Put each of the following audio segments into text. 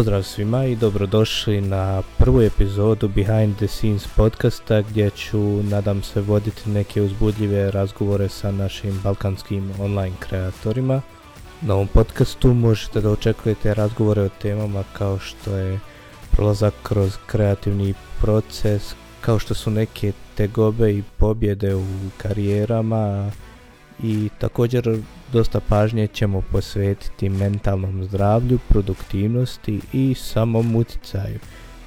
Pozdrav svima i dobrodošli na prvu epizodu Behind the Scenes podcasta gdje ću, nadam se, voditi neke uzbudljive razgovore sa našim balkanskim online kreatorima. Na ovom podcastu možete da očekujete razgovore o temama kao što je prolazak kroz kreativni proces, kao što su neke tegobe i pobjede u karijerama, i također dosta pažnje ćemo posvetiti mentalnom zdravlju, produktivnosti i samom utjecaju.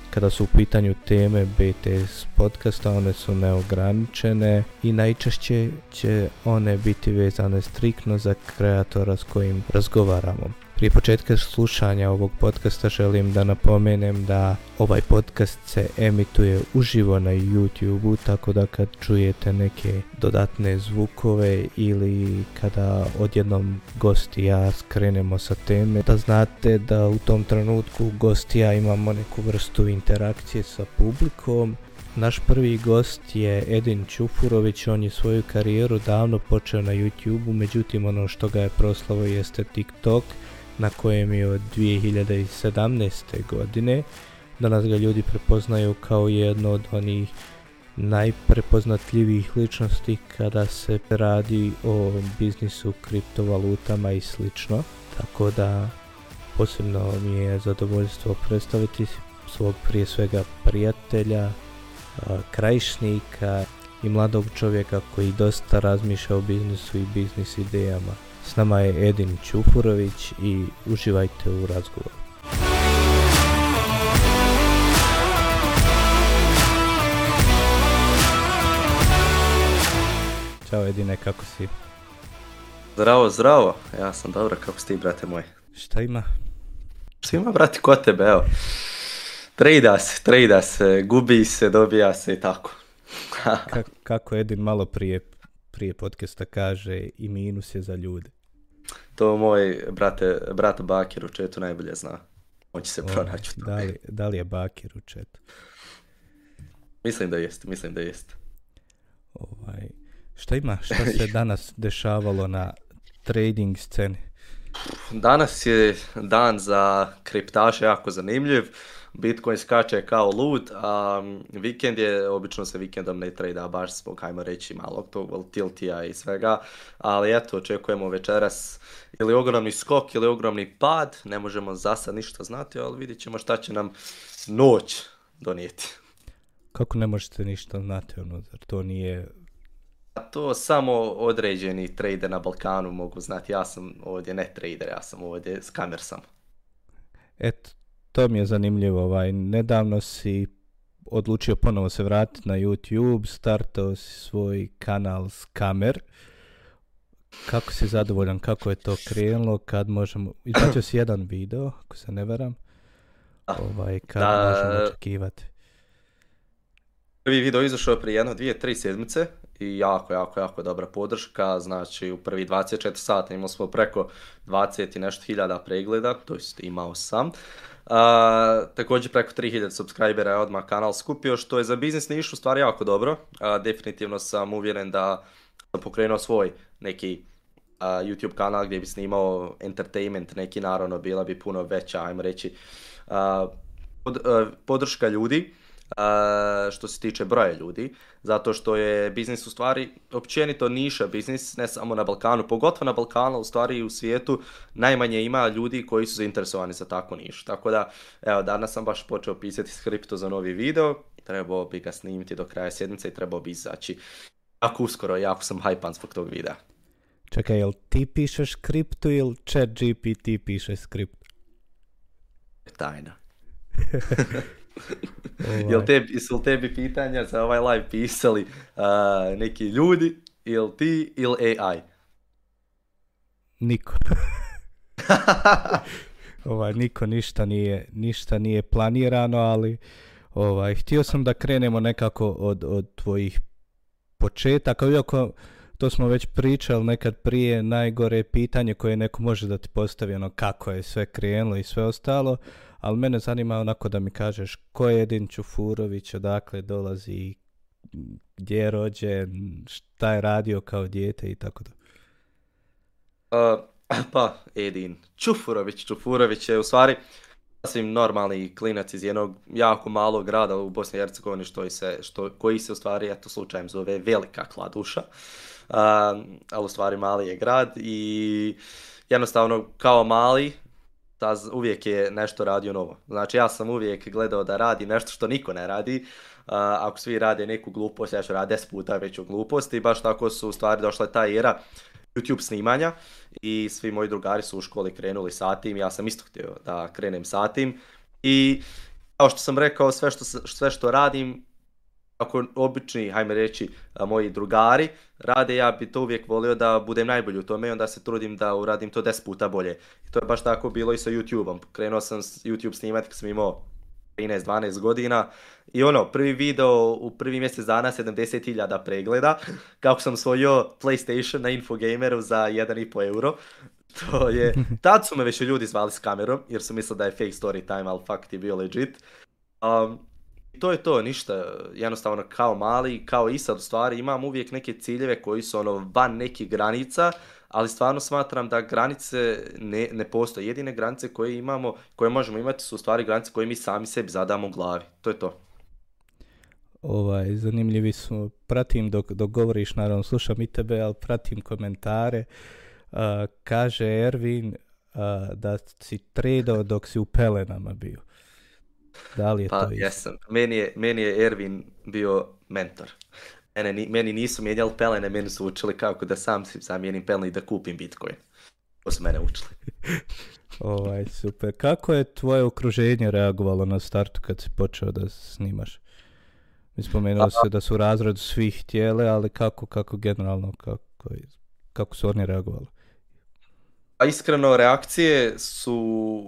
Kada su u pitanju teme BTS podcasta, one su neograničene i najčešće će one biti vezane striktno za kreatora s kojim razgovaramo. Prije početka slušanja ovog podcasta želim da napomenem da ovaj podcast se emituje uživo na YouTube-u, tako da kad čujete neke dodatne zvukove ili kada odjednom gosti ja skrenemo sa teme, da znate da u tom trenutku gosti ja imamo neku vrstu interakcije sa publikom naš prvi gost je Edin Čufurović, on je svoju karijeru davno počeo na YouTube-u, međutim ono što ga je proslavo jeste TikTok na kojem je od 2017. godine. Danas ga ljudi prepoznaju kao jedno od onih najprepoznatljivijih ličnosti kada se radi o biznisu, kriptovalutama i sl. Tako da posebno mi je zadovoljstvo predstaviti svog prije svega prijatelja, krajišnika i mladog čovjeka koji dosta razmišlja o biznisu i biznis idejama. S nama je Edin Čufurović i uživajte u razgovoru. Ćao Edine, kako si? Zdravo, zdravo. Ja sam dobro, kako ste i brate moj? Šta ima? Šta ima, brate, ko tebe, evo. Trejda se, trejda se, gubi se, dobija se i tako. kako Edin malo prije prije podcasta kaže i minus je za ljude. To moj brate, brat Bakir u četu najbolje zna. On će se o, pronaći znači, Da li, da li je Bakir u četu? Mislim da jest, mislim da jest. Ovaj, šta ima, šta se danas dešavalo na trading sceni? Danas je dan za kriptaše jako zanimljiv. Bitcoin skače kao lud, a vikend je, obično se vikendom ne trejda baš zbog, hajmo reći, malog tog tiltija i svega, ali eto, očekujemo večeras ili ogromni skok ili ogromni pad, ne možemo za sad ništa znati, ali vidjet ćemo šta će nam noć donijeti. Kako ne možete ništa znati, ono, to nije a to samo određeni trader na Balkanu mogu znati. Ja sam ovdje ne trader, ja sam ovdje skamer sam. Eto, to mi je zanimljivo, ovaj, nedavno si odlučio ponovo se vratiti na YouTube, startao si svoj kanal s kamer. Kako si zadovoljan, kako je to krenulo, kad možemo... Izbacio si jedan video, ako se ne veram. Ovaj, kad možemo očekivati. Prvi video izašao je prije jedno, dvije, tri sedmice i jako, jako, jako dobra podrška. Znači, u prvi 24 sata imali smo preko 20 i nešto hiljada pregleda, to jest imao sam također preko 3000 subscribera je odmah kanal skupio, što je za biznis nišu stvari jako dobro. Uh, definitivno sam uvjeren da sam pokrenuo svoj neki YouTube kanal gdje bi snimao entertainment neki naravno bila bi puno veća, ajmo reći, podrška ljudi što se tiče broja ljudi, zato što je biznis u stvari općenito niša biznis, ne samo na Balkanu, pogotovo na Balkanu, u stvari u svijetu najmanje ima ljudi koji su zainteresovani za takvu nišu. Tako da, evo, danas sam baš počeo pisati skriptu za novi video, trebao bi ga snimiti do kraja sjednice i trebao bi izaći. Ako uskoro, jako sam hajpan zbog tog videa. Čekaj, jel ti pišeš skriptu ili chat GPT piše skript? Tajna. Ovaj. Jel tebi, li tebi pitanja za ovaj live pisali neki ljudi, ili ti, ili AI? Niko. ovaj, niko ništa nije, ništa nije planirano, ali ovaj, htio sam da krenemo nekako od, od tvojih početaka, iako to smo već pričali nekad prije, najgore pitanje koje neko može da ti postavi, ono kako je sve krenulo i sve ostalo, ali mene zanima onako da mi kažeš ko je Edin Čufurović, odakle dolazi, gdje je rođen, šta je radio kao dijete i tako da. Pa, Edin Čufurović, Čufurović je u stvari sasvim normalni klinac iz jednog jako malog grada u Bosni i Hercegovini što se, što, koji se u stvari eto slučajem zove Velika Kladuša, ali u stvari mali je grad i jednostavno kao mali uvijek je nešto radio novo. Znači ja sam uvijek gledao da radi nešto što niko ne radi. ako svi rade neku glupost, ja ću raditi 10 puta veću glupost i baš tako su u stvari došla ta era YouTube snimanja i svi moji drugari su u školi krenuli sa tim, ja sam isto htio da krenem sa tim i kao što sam rekao, sve što, sve što radim ako obični, hajme reći, moji drugari rade, ja bi to uvijek volio da budem najbolji u tome i onda se trudim da uradim to 10 puta bolje. I to je baš tako bilo i sa YouTube-om. Krenuo sam YouTube snimati kad sam imao 13-12 godina i ono, prvi video u prvi mjesec dana 70.000 pregleda, kako sam svojio PlayStation na Infogameru za 1,5 euro. To je, tad su me već ljudi zvali s kamerom jer su mislili da je fake story time, ali fakt je bio legit. Um, to je to, ništa. Jednostavno kao mali, kao i sad u stvari imam uvijek neke ciljeve koji su ono van nekih granica, ali stvarno smatram da granice ne, ne postoje. Jedine granice koje imamo, koje možemo imati su u stvari granice koje mi sami sebi zadamo u glavi. To je to. Ovaj, zanimljivi su, pratim dok, dok govoriš, naravno slušam i tebe, ali pratim komentare. kaže Ervin da si tredao dok si u pelenama bio. Da li je pa, to isto? jesam. Meni je, meni je Ervin bio mentor. Mene, meni nisu mijenjali pelene, meni su učili kako da sam si zamijenim pelene i da kupim Bitcoin. To su mene učili. ovaj, super. Kako je tvoje okruženje reagovalo na startu kad si počeo da snimaš? Mi spomenuo se da su u svih tijele, ali kako, kako generalno, kako, kako su oni reagovali? iskreno, reakcije su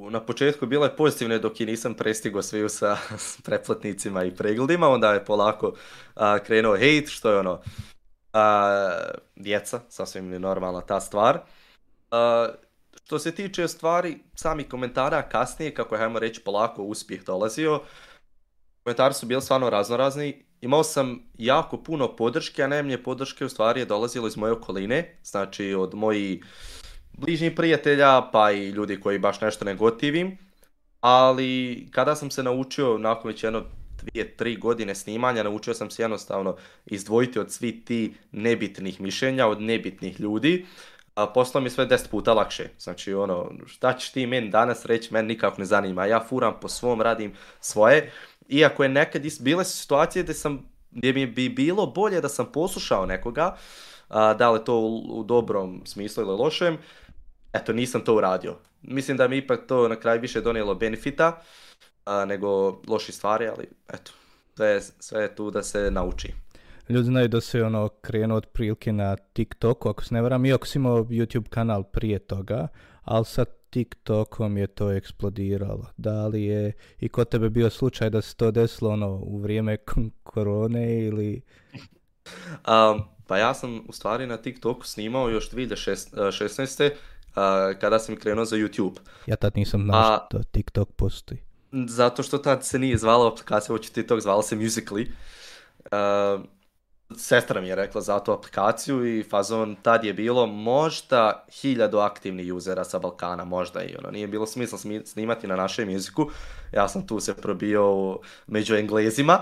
na početku bile pozitivne dok je nisam prestigo sviju sa preplatnicima i pregledima, onda je polako krenuo hate, što je ono, a, djeca, sasvim normalna ta stvar. što se tiče stvari, sami komentara kasnije, kako je, hajmo reći, polako uspjeh dolazio, komentari su bili stvarno raznorazni. Imao sam jako puno podrške, a najmanje podrške u stvari je dolazilo iz moje okoline, znači od mojih bližnjih prijatelja, pa i ljudi koji baš nešto ne gotivim. Ali kada sam se naučio, nakon već jedno dvije, tri godine snimanja, naučio sam se jednostavno izdvojiti od svih ti nebitnih mišljenja, od nebitnih ljudi. A poslo mi sve deset puta lakše. Znači, ono, šta ćeš ti meni danas reći, meni nikako ne zanima. Ja furam po svom, radim svoje. Iako je nekad bile situacije gdje, mi bi bilo bolje da sam poslušao nekoga, a, da li to u, dobrom smislu ili lošem, eto nisam to uradio. Mislim da mi ipak to na kraju više donijelo benefita nego loši stvari, ali eto, sve, sve je tu da se nauči. Ljudi znaju da se ono krenuo od prilike na TikToku, ako se ne varam, iako si imao YouTube kanal prije toga, ali sa TikTokom je to eksplodiralo. Da li je i kod tebe bio slučaj da se to desilo ono u vrijeme korone ili... Um, pa ja sam u stvari na TikToku snimao još 2016. E, e, kada sam krenuo za YouTube. Ja tad nisam znao što TikTok postoji. Zato što tad se nije zvala aplikacija, hoće TikTok, zvala se Musical.ly. E, sestra mi je rekla za tu aplikaciju i fazon tad je bilo možda hiljadu aktivnih usera sa Balkana, možda i ono, nije bilo smisla snimati na našem jeziku. Ja sam tu se probio među englezima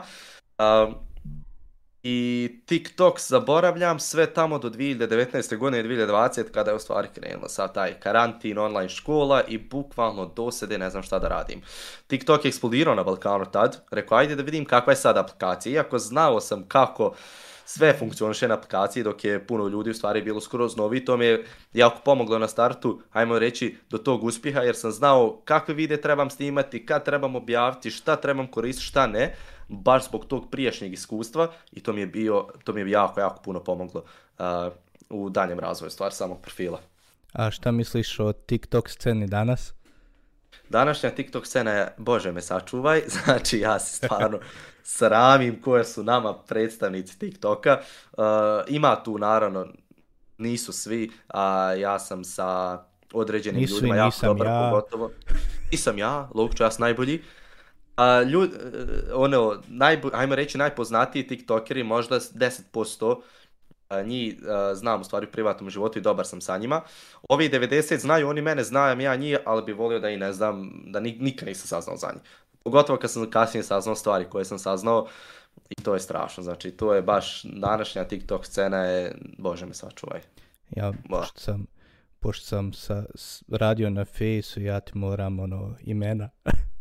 i TikTok zaboravljam sve tamo do 2019. godine 2020. kada je u stvari krenulo sad taj karantin, online škola i bukvalno dosede ne znam šta da radim. TikTok je eksplodirao na Balkanu tad, rekao ajde da vidim kakva je sad aplikacija, iako znao sam kako sve funkcioniše na aplikaciji dok je puno ljudi u stvari bilo skroz novi to mi je jako pomoglo na startu, ajmo reći, do tog uspjeha jer sam znao kakve vide trebam snimati, kad trebam objaviti, šta trebam koristiti, šta ne baš zbog tog prijašnjeg iskustva i to mi je, to mi je jako, jako puno pomoglo u daljem razvoju stvar samog profila. A šta misliš o TikTok sceni danas? Današnja TikTok scena je, bože me sačuvaj, znači ja se stvarno sramim koje su nama predstavnici TikToka. ima tu naravno, nisu svi, a ja sam sa određenim ljudima jako dobro, ja. pogotovo. Nisam ja, Lovčo, ja sam najbolji. A ljud, e, ono, naj, ajmo reći najpoznatiji tiktokeri, možda 10% njih znam u stvari u privatnom životu i dobar sam sa njima. Ovi 90 znaju, oni mene znaju, ja njih, ali bi volio da i ne znam, da ni, nikad nisam saznao za njih. Pogotovo kad sam kasnije saznao stvari koje sam saznao i to je strašno, znači to je baš današnja TikTok scena je, bože me sačuvaj. Ja, pošto sam, pošto sam radio na fejsu, ja ti moram ono, imena.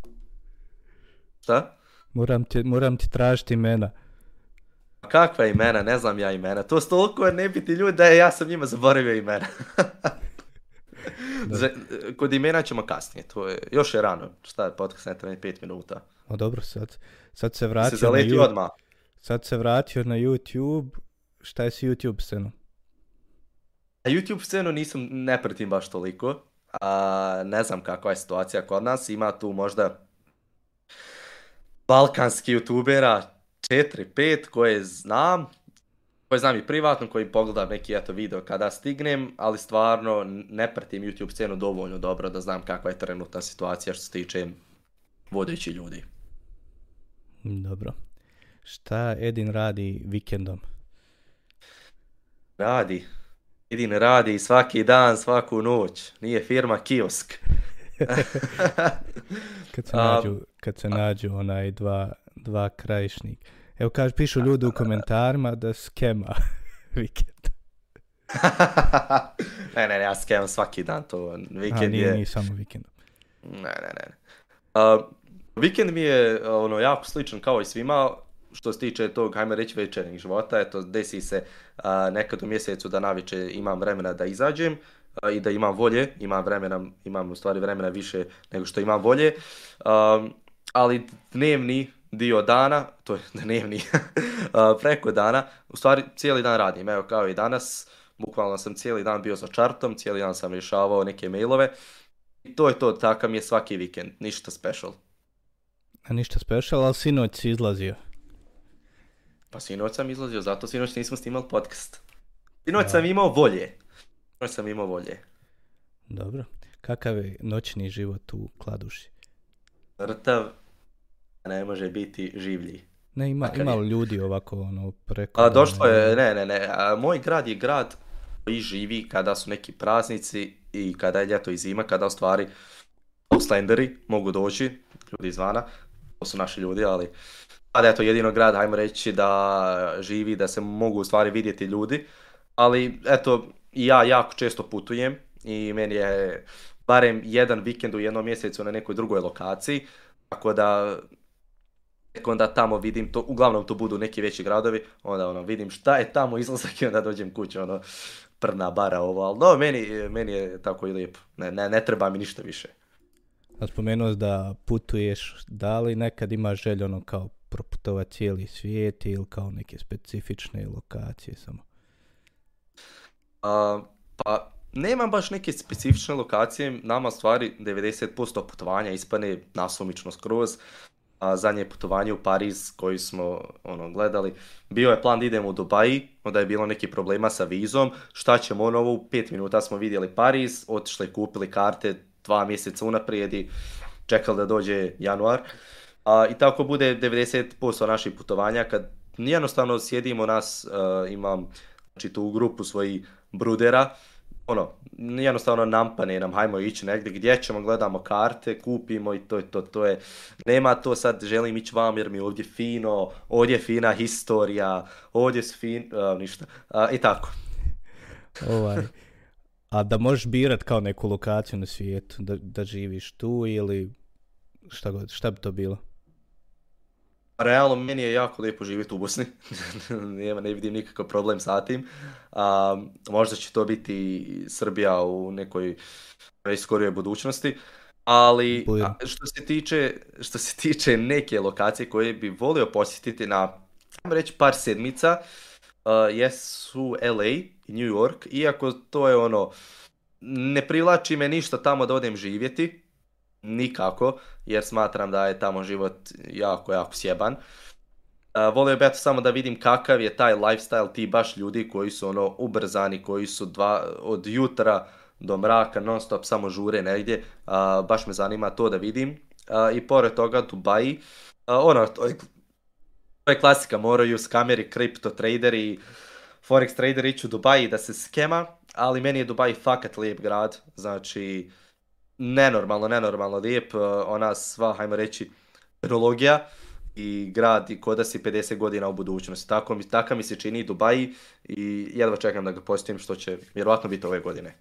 Šta? Moram ti, moram ti tražiti imena. Pa kakva imena, ne znam ja imena. To su toliko nebiti ljudi da ja sam njima zaboravio imena. Kod imena ćemo kasnije, to je, još je rano, šta je podcast, ne treba 5 minuta. O dobro, sad, sad se vratio na YouTube. Sad se vratio na YouTube, šta je s YouTube scenom? A YouTube scenu nisam, ne pratim baš toliko. A, ne znam kakva je situacija kod nas, ima tu možda Balkanski youtubera, 4 pet koje znam, koje znam i privatno, koji pogledam neki eto video kada stignem, ali stvarno ne pratim YouTube scenu dovoljno dobro da znam kakva je trenutna situacija što se tiče vodeći ljudi. Dobro. Šta Edin radi vikendom? Radi. Edin radi svaki dan, svaku noć. Nije firma kiosk. Kad se nađu kad se nađu onaj dva, dva krajišnik. Evo kaže, pišu ljudi u komentarima da skema vikend. ne, ne, ne, ja skemam svaki dan to. Vikend A, nije, je... samo vikend. Ne, ne, ne. Uh, vikend mi je ono, jako sličan kao i svima što se tiče tog, hajme reći, večernih života. Eto, desi se nekad u mjesecu da naviče imam vremena da izađem i da imam volje, imam vremena, imam u stvari vremena više nego što imam volje ali dnevni dio dana, to je dnevni, preko dana, u stvari cijeli dan radim, evo kao i danas, bukvalno sam cijeli dan bio za čartom, cijeli dan sam rješavao neke mailove i to je to, takav mi je svaki vikend, ništa special. A ništa special, ali sinoć si izlazio. Pa sinoć sam izlazio, zato sinoć nismo snimali podcast. Sinoć sam imao volje. Sinoć sam imao volje. Dobro. Kakav je noćni život u Kladuši? Rtav ne može biti življi. Ne, ima, dakle, ljudi ovako ono preko... A došlo je, ono, ne, ne, ne, a, moj grad je grad koji živi kada su neki praznici i kada je ljeto i zima, kada u stvari slenderi mogu doći, ljudi izvana, to su naši ljudi, ali je to jedino grad, hajmo reći, da živi, da se mogu u stvari vidjeti ljudi, ali eto, ja jako često putujem i meni je barem jedan vikend u jednom mjesecu na nekoj drugoj lokaciji, tako da onda tamo vidim, to, uglavnom to budu neki veći gradovi, onda ono, vidim šta je tamo izlazak i onda dođem kuće, ono, prna bara ovo, ali no, meni, meni je tako i lijepo, ne, ne, ne treba mi ništa više. A spomenuo da putuješ, da li nekad imaš želju ono kao proputovati cijeli svijet ili kao neke specifične lokacije samo? A, pa nemam baš neke specifične lokacije, nama stvari 90% putovanja ispane nasumično skroz, a zadnje putovanje u Pariz koji smo ono gledali, bio je plan da idemo u Dubaji, onda je bilo neki problema sa vizom, šta ćemo ono u pet minuta smo vidjeli Pariz, otišli kupili karte dva mjeseca unaprijed čekali da dođe januar. A, I tako bude 90% naših putovanja kad jednostavno sjedimo nas, eh, imam znači, tu grupu svojih brudera, ono, jednostavno nampane nam, hajmo ići negdje, gdje ćemo, gledamo karte, kupimo i to je to, to je, nema to sad, želim ići vam jer mi je ovdje fino, ovdje je fina historija, ovdje su fin, ništa, i tako. Ovaj. A da možeš birat kao neku lokaciju na svijetu, da, da živiš tu ili šta god, šta bi to bilo? realno meni je jako lijepo živjeti u Bosni, ne, ne vidim nikakav problem sa tim. možda će to biti Srbija u nekoj skorijoj budućnosti. Ali što se, tiče, što se tiče neke lokacije koje bi volio posjetiti na reći par sedmica, jesu LA i New York, iako to je ono, ne privlači me ništa tamo da odem živjeti, nikako, jer smatram da je tamo život jako, jako sjeban. E, volio bih samo da vidim kakav je taj lifestyle ti baš ljudi koji su ono ubrzani, koji su dva, od jutra do mraka non stop samo žure negdje. E, baš me zanima to da vidim. E, I pored toga Dubai. ono, to je, klasika, moraju skameri, kripto traderi, forex trader ići u Dubai da se skema, ali meni je Dubai fakat lijep grad, znači nenormalno, nenormalno lijep, e, ona sva, hajmo reći, tehnologija i grad i koda si 50 godina u budućnosti. Tako mi, taka mi se čini i Dubaji i jedva čekam da ga postim, što će vjerojatno biti ove godine.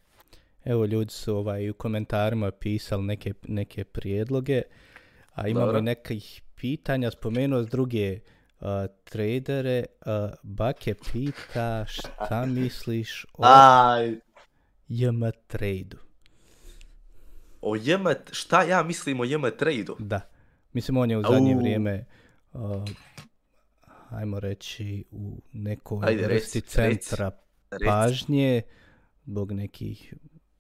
Evo ljudi su ovaj, u komentarima pisali neke, neke prijedloge, a imamo Dobro. nekih pitanja, spomenuo s druge e, tradere, uh, Bake pita šta misliš o JM tradu? o šta ja mislim o Jeme Da. Mislim, on je u zadnje vrijeme, uh, ajmo reći, u nekoj Ajde, vrsti centra pažnje zbog nekih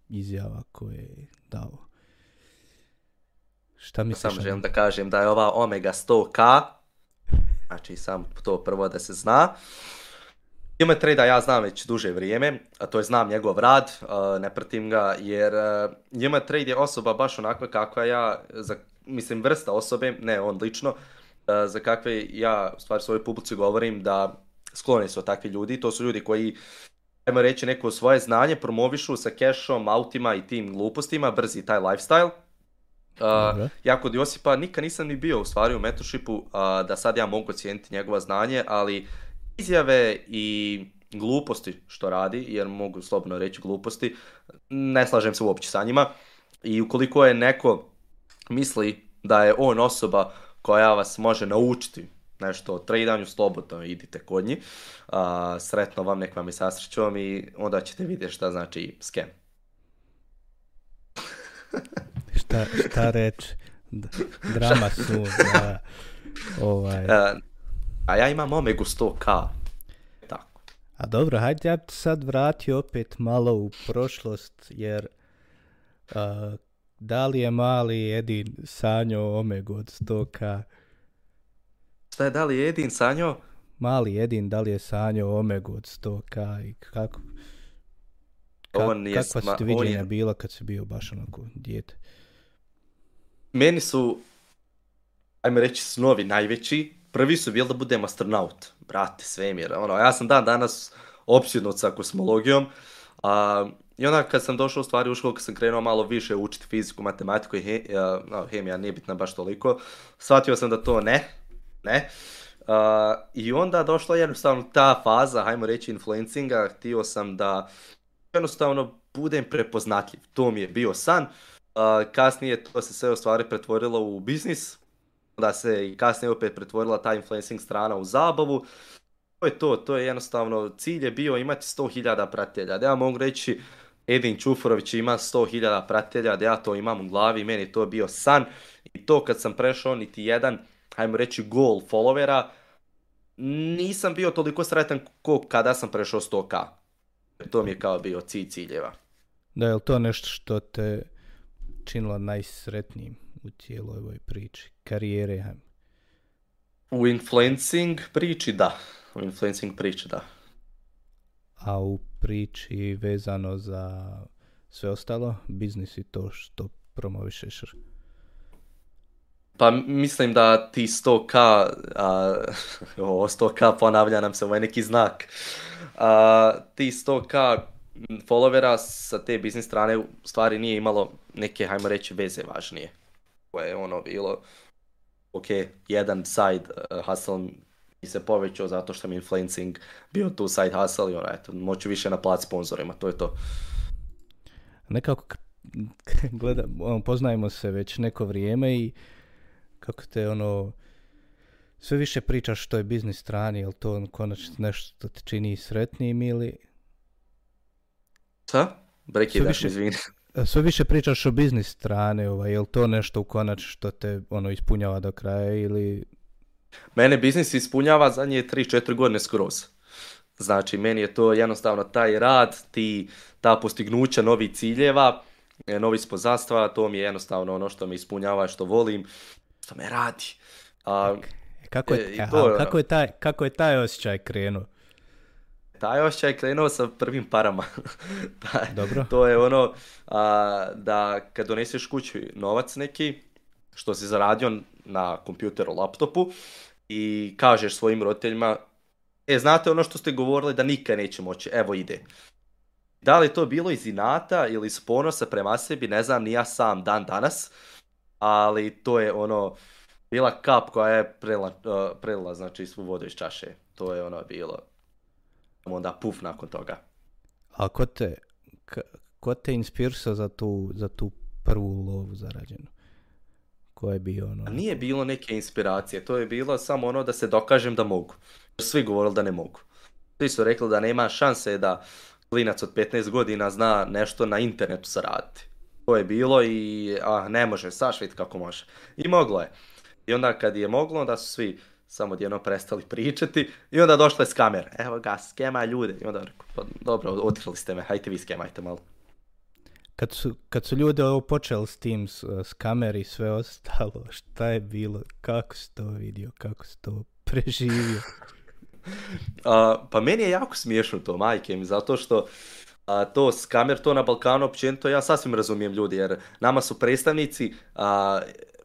izjava koje je dao. Šta misliš? Samo želim da kažem da je ova Omega 100K, znači sam to prvo da se zna, trade treda ja znam već duže vrijeme, a to je znam njegov rad, eh, ne pratim ga, jer njima eh, trade je osoba baš onakva kakva ja, mislim vrsta osobe, ne on lično, eh, za kakve ja u stvari svojoj publici govorim da skloni su takvi ljudi, to su ljudi koji ajmo reći neko svoje znanje promovišu sa kešom, autima i tim glupostima, brzi taj lifestyle. ja kod Josipa nikad nisam ni bio u stvari u mentorshipu da sad ja mogu cijeniti njegovo znanje, ali izjave i gluposti što radi, jer mogu slobodno reći gluposti, ne slažem se uopće sa njima. I ukoliko je neko misli da je on osoba koja vas može naučiti nešto o tradanju, slobodno idite kod njih. sretno vam, nek vam je sasrećom i onda ćete vidjeti šta znači scam. šta, šta reći? Drama su. Ovaj. A ja imam Omegu 100k. Tako. A dobro, hajde ja sad vratio opet malo u prošlost, jer da li je mali Edin sanjo Omegu od 100k? Šta je da li Edin sanjo? Mali Edin, da li je sanjo Omegu od 100k i kako? on kakva ti bila kad si bio baš onako dijete? Meni su, ajme reći, snovi najveći, prvi su bili da budem astronaut, brate, svemir. Ono, ja sam dan danas opsjednut sa kosmologijom. A, I onda kad sam došao u stvari u školu, kad sam krenuo malo više učiti fiziku, matematiku i he, e, hemija nije bitna baš toliko, shvatio sam da to ne, ne. I onda došla jednostavno ta faza, hajmo reći, influencinga, htio sam da jednostavno budem prepoznatljiv. To mi je bio san. kasnije to se sve u stvari pretvorilo u biznis, da se i kasnije opet pretvorila ta influencing strana u zabavu. To je to, to je jednostavno, cilj je bio imati 100.000 pratitelja. Da ja mogu reći, Edin Čuforović ima 100.000 pratitelja, da ja to imam u glavi, meni to bio san. I to kad sam prešao niti jedan, hajmo reći, gol followera, nisam bio toliko sretan ko kada sam prešao 100k. To mi je kao bio cilj ciljeva. Da, je li to nešto što te činilo najsretnijim u cijeloj ovoj priči, karijere? U influencing priči da, u influencing priči da. A u priči vezano za sve ostalo, biznis i to što promovišeš? Pa mislim da ti 100k, a, o 100k ponavlja nam se ovaj neki znak, ti 100k followera sa te biznis strane u stvari nije imalo neke, hajmo reći, veze važnije koje je ono bilo, ok, jedan side eh, hustle mi se povećao zato što mi influencing bio tu side hustle i ono, eto, moću više naplat sponsorima, to je to. Nekako gledam, ono, poznajemo se već neko vrijeme i kako te ono, sve više pričaš što je biznis strani, jel to ono konačno nešto što te čini sretnijim ili... Sa? Breki, da, izvini. Sve više pričaš o biznis strane, ovaj, je li to nešto u konač što te ono ispunjava do kraja ili... Mene biznis ispunjava zadnje 3-4 godine skroz. Znači, meni je to jednostavno taj rad, ti, ta postignuća novih ciljeva, e, novi spozastva, to mi je jednostavno ono što me ispunjava, što volim, što me radi. A, e, kako je, e, kako, ono. je taj, kako je taj osjećaj krenuo? taj ošćaj krenuo sa prvim parama. da, pa, Dobro. To je ono a, da kad doneseš kući novac neki, što si zaradio na kompjuteru, laptopu, i kažeš svojim roditeljima, e, znate ono što ste govorili da nikad neće moći, evo ide. Da li to bilo iz inata ili iz ponosa prema sebi, ne znam, ni ja sam dan danas, ali to je ono, bila kap koja je prela, znači, svu vodu iz čaše. To je ono bilo onda puf nakon toga. A ko te, ko te inspirisao za tu, za tu prvu lovu zarađenu? Ko je bio ono? nije bilo neke inspiracije, to je bilo samo ono da se dokažem da mogu. Svi govorili da ne mogu. Svi su rekli da nema šanse da klinac od 15 godina zna nešto na internetu zaraditi. To je bilo i a ne može, saš kako može. I moglo je. I onda kad je moglo, onda su svi samo odjedno prestali pričati i onda došla je s kamer. Evo ga, skema ljude. I onda rekao, pa dobro, otkrili ste me, hajte vi skemajte malo. Kad su, kad su ljudi počeli s tim, s, e, s kamer i sve ostalo, šta je bilo, kako si to vidio, kako si to preživio? a, pa meni je jako smiješno to, majke mi, zato što to s kamer, to na Balkanu općenito, ja sasvim razumijem ljudi, jer nama su predstavnici a,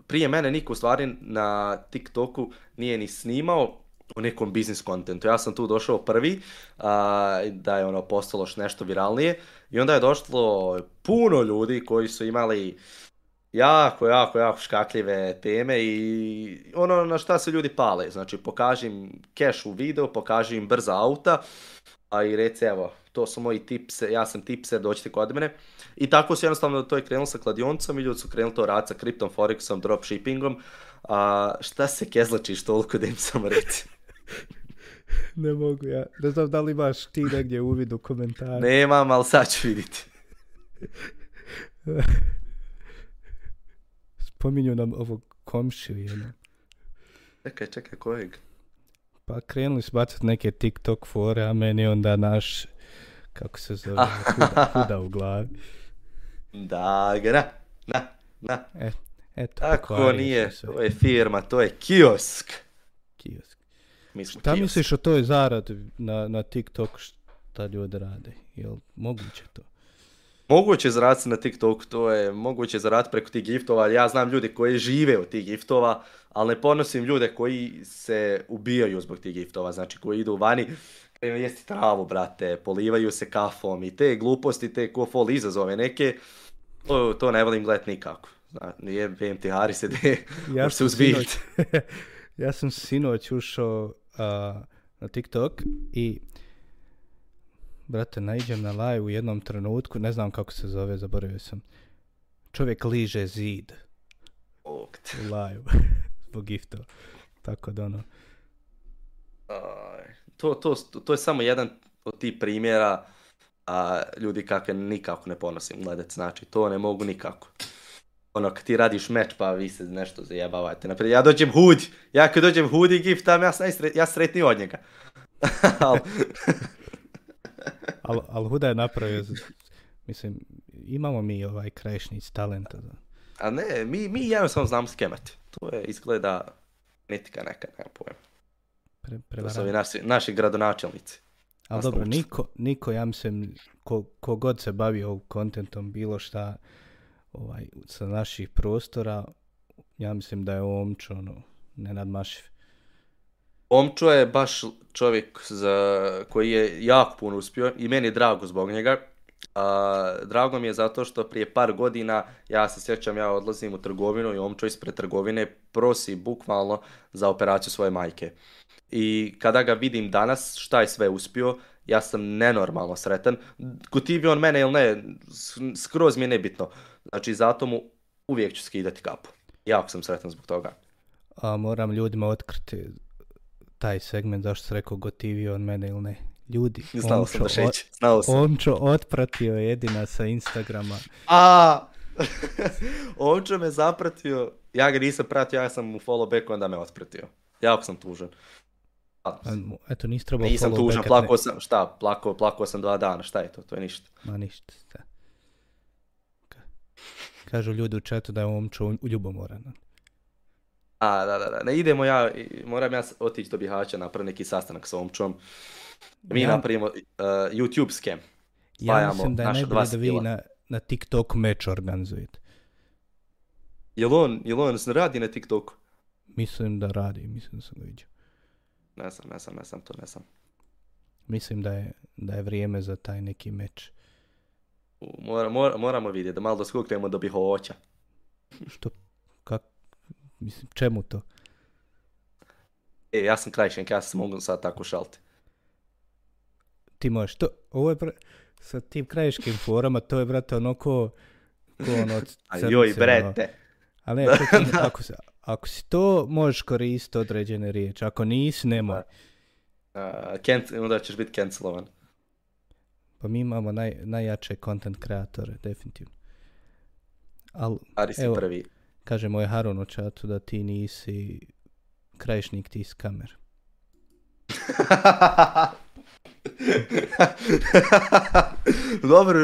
prije mene niko u stvari na TikToku nije ni snimao u nekom biznis kontentu. Ja sam tu došao prvi, a, da je ono postalo još nešto viralnije i onda je došlo puno ljudi koji su imali jako, jako, jako škakljive teme i ono na šta se ljudi pale. Znači, pokažim im cash u video, pokaži im brza auta, a i reci evo, to su moji tipse, ja sam tipse, dođite kod mene. I tako su jednostavno to je krenulo sa kladioncom i ljudi su krenuli to rad sa kriptom, forexom, dropshippingom. A šta se kezlačiš toliko da im samo reci? ne mogu ja. Ne znam da li imaš ti negdje uvid u komentare. Nemam, ali sad ću vidjeti. Spominju nam ovog komšiju, Čekaj, čekaj, kojeg? Pa krenuli su bacati neke TikTok fore, a meni onda naš, kako se zove, ah. huda, u glavi. Da, na, na, na. E, eto, Tako nije, to je firma, to je kiosk. Kiosk. Mi smo Šta misliš o toj zaradi na, na TikTok, šta ljudi rade? Jel moguće to? Moguće zaraditi na TikToku, to je moguće zaraditi preko tih giftova. Ja znam ljude koji žive od tih giftova, ali ne ponosim ljude koji se ubijaju zbog tih giftova, znači koji idu vani, e, jesti travu, brate, polivaju se kafom i te gluposti, te kofol izazove neke, to, to ne volim gledati nikako. nije BMT se ja se uzbijit. ja sam sinoć ušao na TikTok i brate, naiđem na live u jednom trenutku, ne znam kako se zove, zaboravio sam. Čovjek liže zid. u Live. Zbog giftova. Tako da ono. To, je samo jedan od tih primjera a ljudi kakve nikako ne ponosim gledat, znači to ne mogu nikako. Ono, kad ti radiš meč pa vi se nešto zajebavate. Naprijed, ja dođem hudi, ja kad dođem hudi giftam, ja, sam ja sretniji od njega. Al, al Huda je napravio, mislim, imamo mi ovaj krajišnic talenta. A ne, mi, mi sam znam skemati. To je, izgleda, netika neka, nema pojma. Pre, to su naši, naši gradonačelnici. Ali dobro, niko, niko, ja mislim, ko, god se bavio kontentom, bilo šta, ovaj, sa naših prostora, ja mislim da je omčo, ono, nenadmašiv. Omčo je baš čovjek za, koji je jako puno uspio i meni je drago zbog njega. drago mi je zato što prije par godina, ja se sjećam, ja odlazim u trgovinu i omčo ispred trgovine prosi bukvalno za operaciju svoje majke. I kada ga vidim danas, šta je sve uspio, ja sam nenormalno sretan. Kutivi on mene ili ne, skroz mi je nebitno. Znači, zato mu uvijek ću skidati kapu. Jako sam sretan zbog toga. A moram ljudima otkriti taj segment, zašto se rekao gotivio od mene ili ne. Ljudi, znao omčo, sam otpratio jedina sa Instagrama. A, Omčo me zapratio, ja ga nisam pratio, ja sam u follow backo, onda me otpratio. Jako sam tužan. Eto, nisi trebao Nisam tužan, plakao sam, šta, plakao, sam dva dana, šta je to, to je ništa. Ma ništa, Kažu ljudi u chatu da je omčo ljubomoran. A, da, da, da. Ne idemo ja, moram ja otići do Bihaća napraviti neki sastanak s omčom. Mi ja... napravimo uh, YouTube scam. Ja mislim da je najbolje da vi na, na TikTok meč organizujete. Jel on, jel on radi na TikToku? Mislim da radi, mislim da sam ga vidio. Ne sam, ne sam, ne sam, to ne sam. Mislim da je, da je vrijeme za taj neki meč. Mora, mora, moramo vidjeti, da malo skoknemo do Bihoća. Što Mislim, čemu to? E, ja sam krajišnjak, ja sam mogu sad tako šaliti. Ti možeš to, ovo je, sa tim krajiškim forama, to je, brate, ono ko, ko ono, crnice, Joj, brete. Ono. Ali ne, ako, se, ako si to, možeš koristiti određene riječi. Ako nisi, nemoj. Uh, onda ćeš biti cancelovan. Pa mi imamo naj, najjače content kreatore, definitivno. Ali, Ari si evo, prvi. Kaže moj Harun u čatu da ti nisi krajišnik, ti iz kamer. dobro,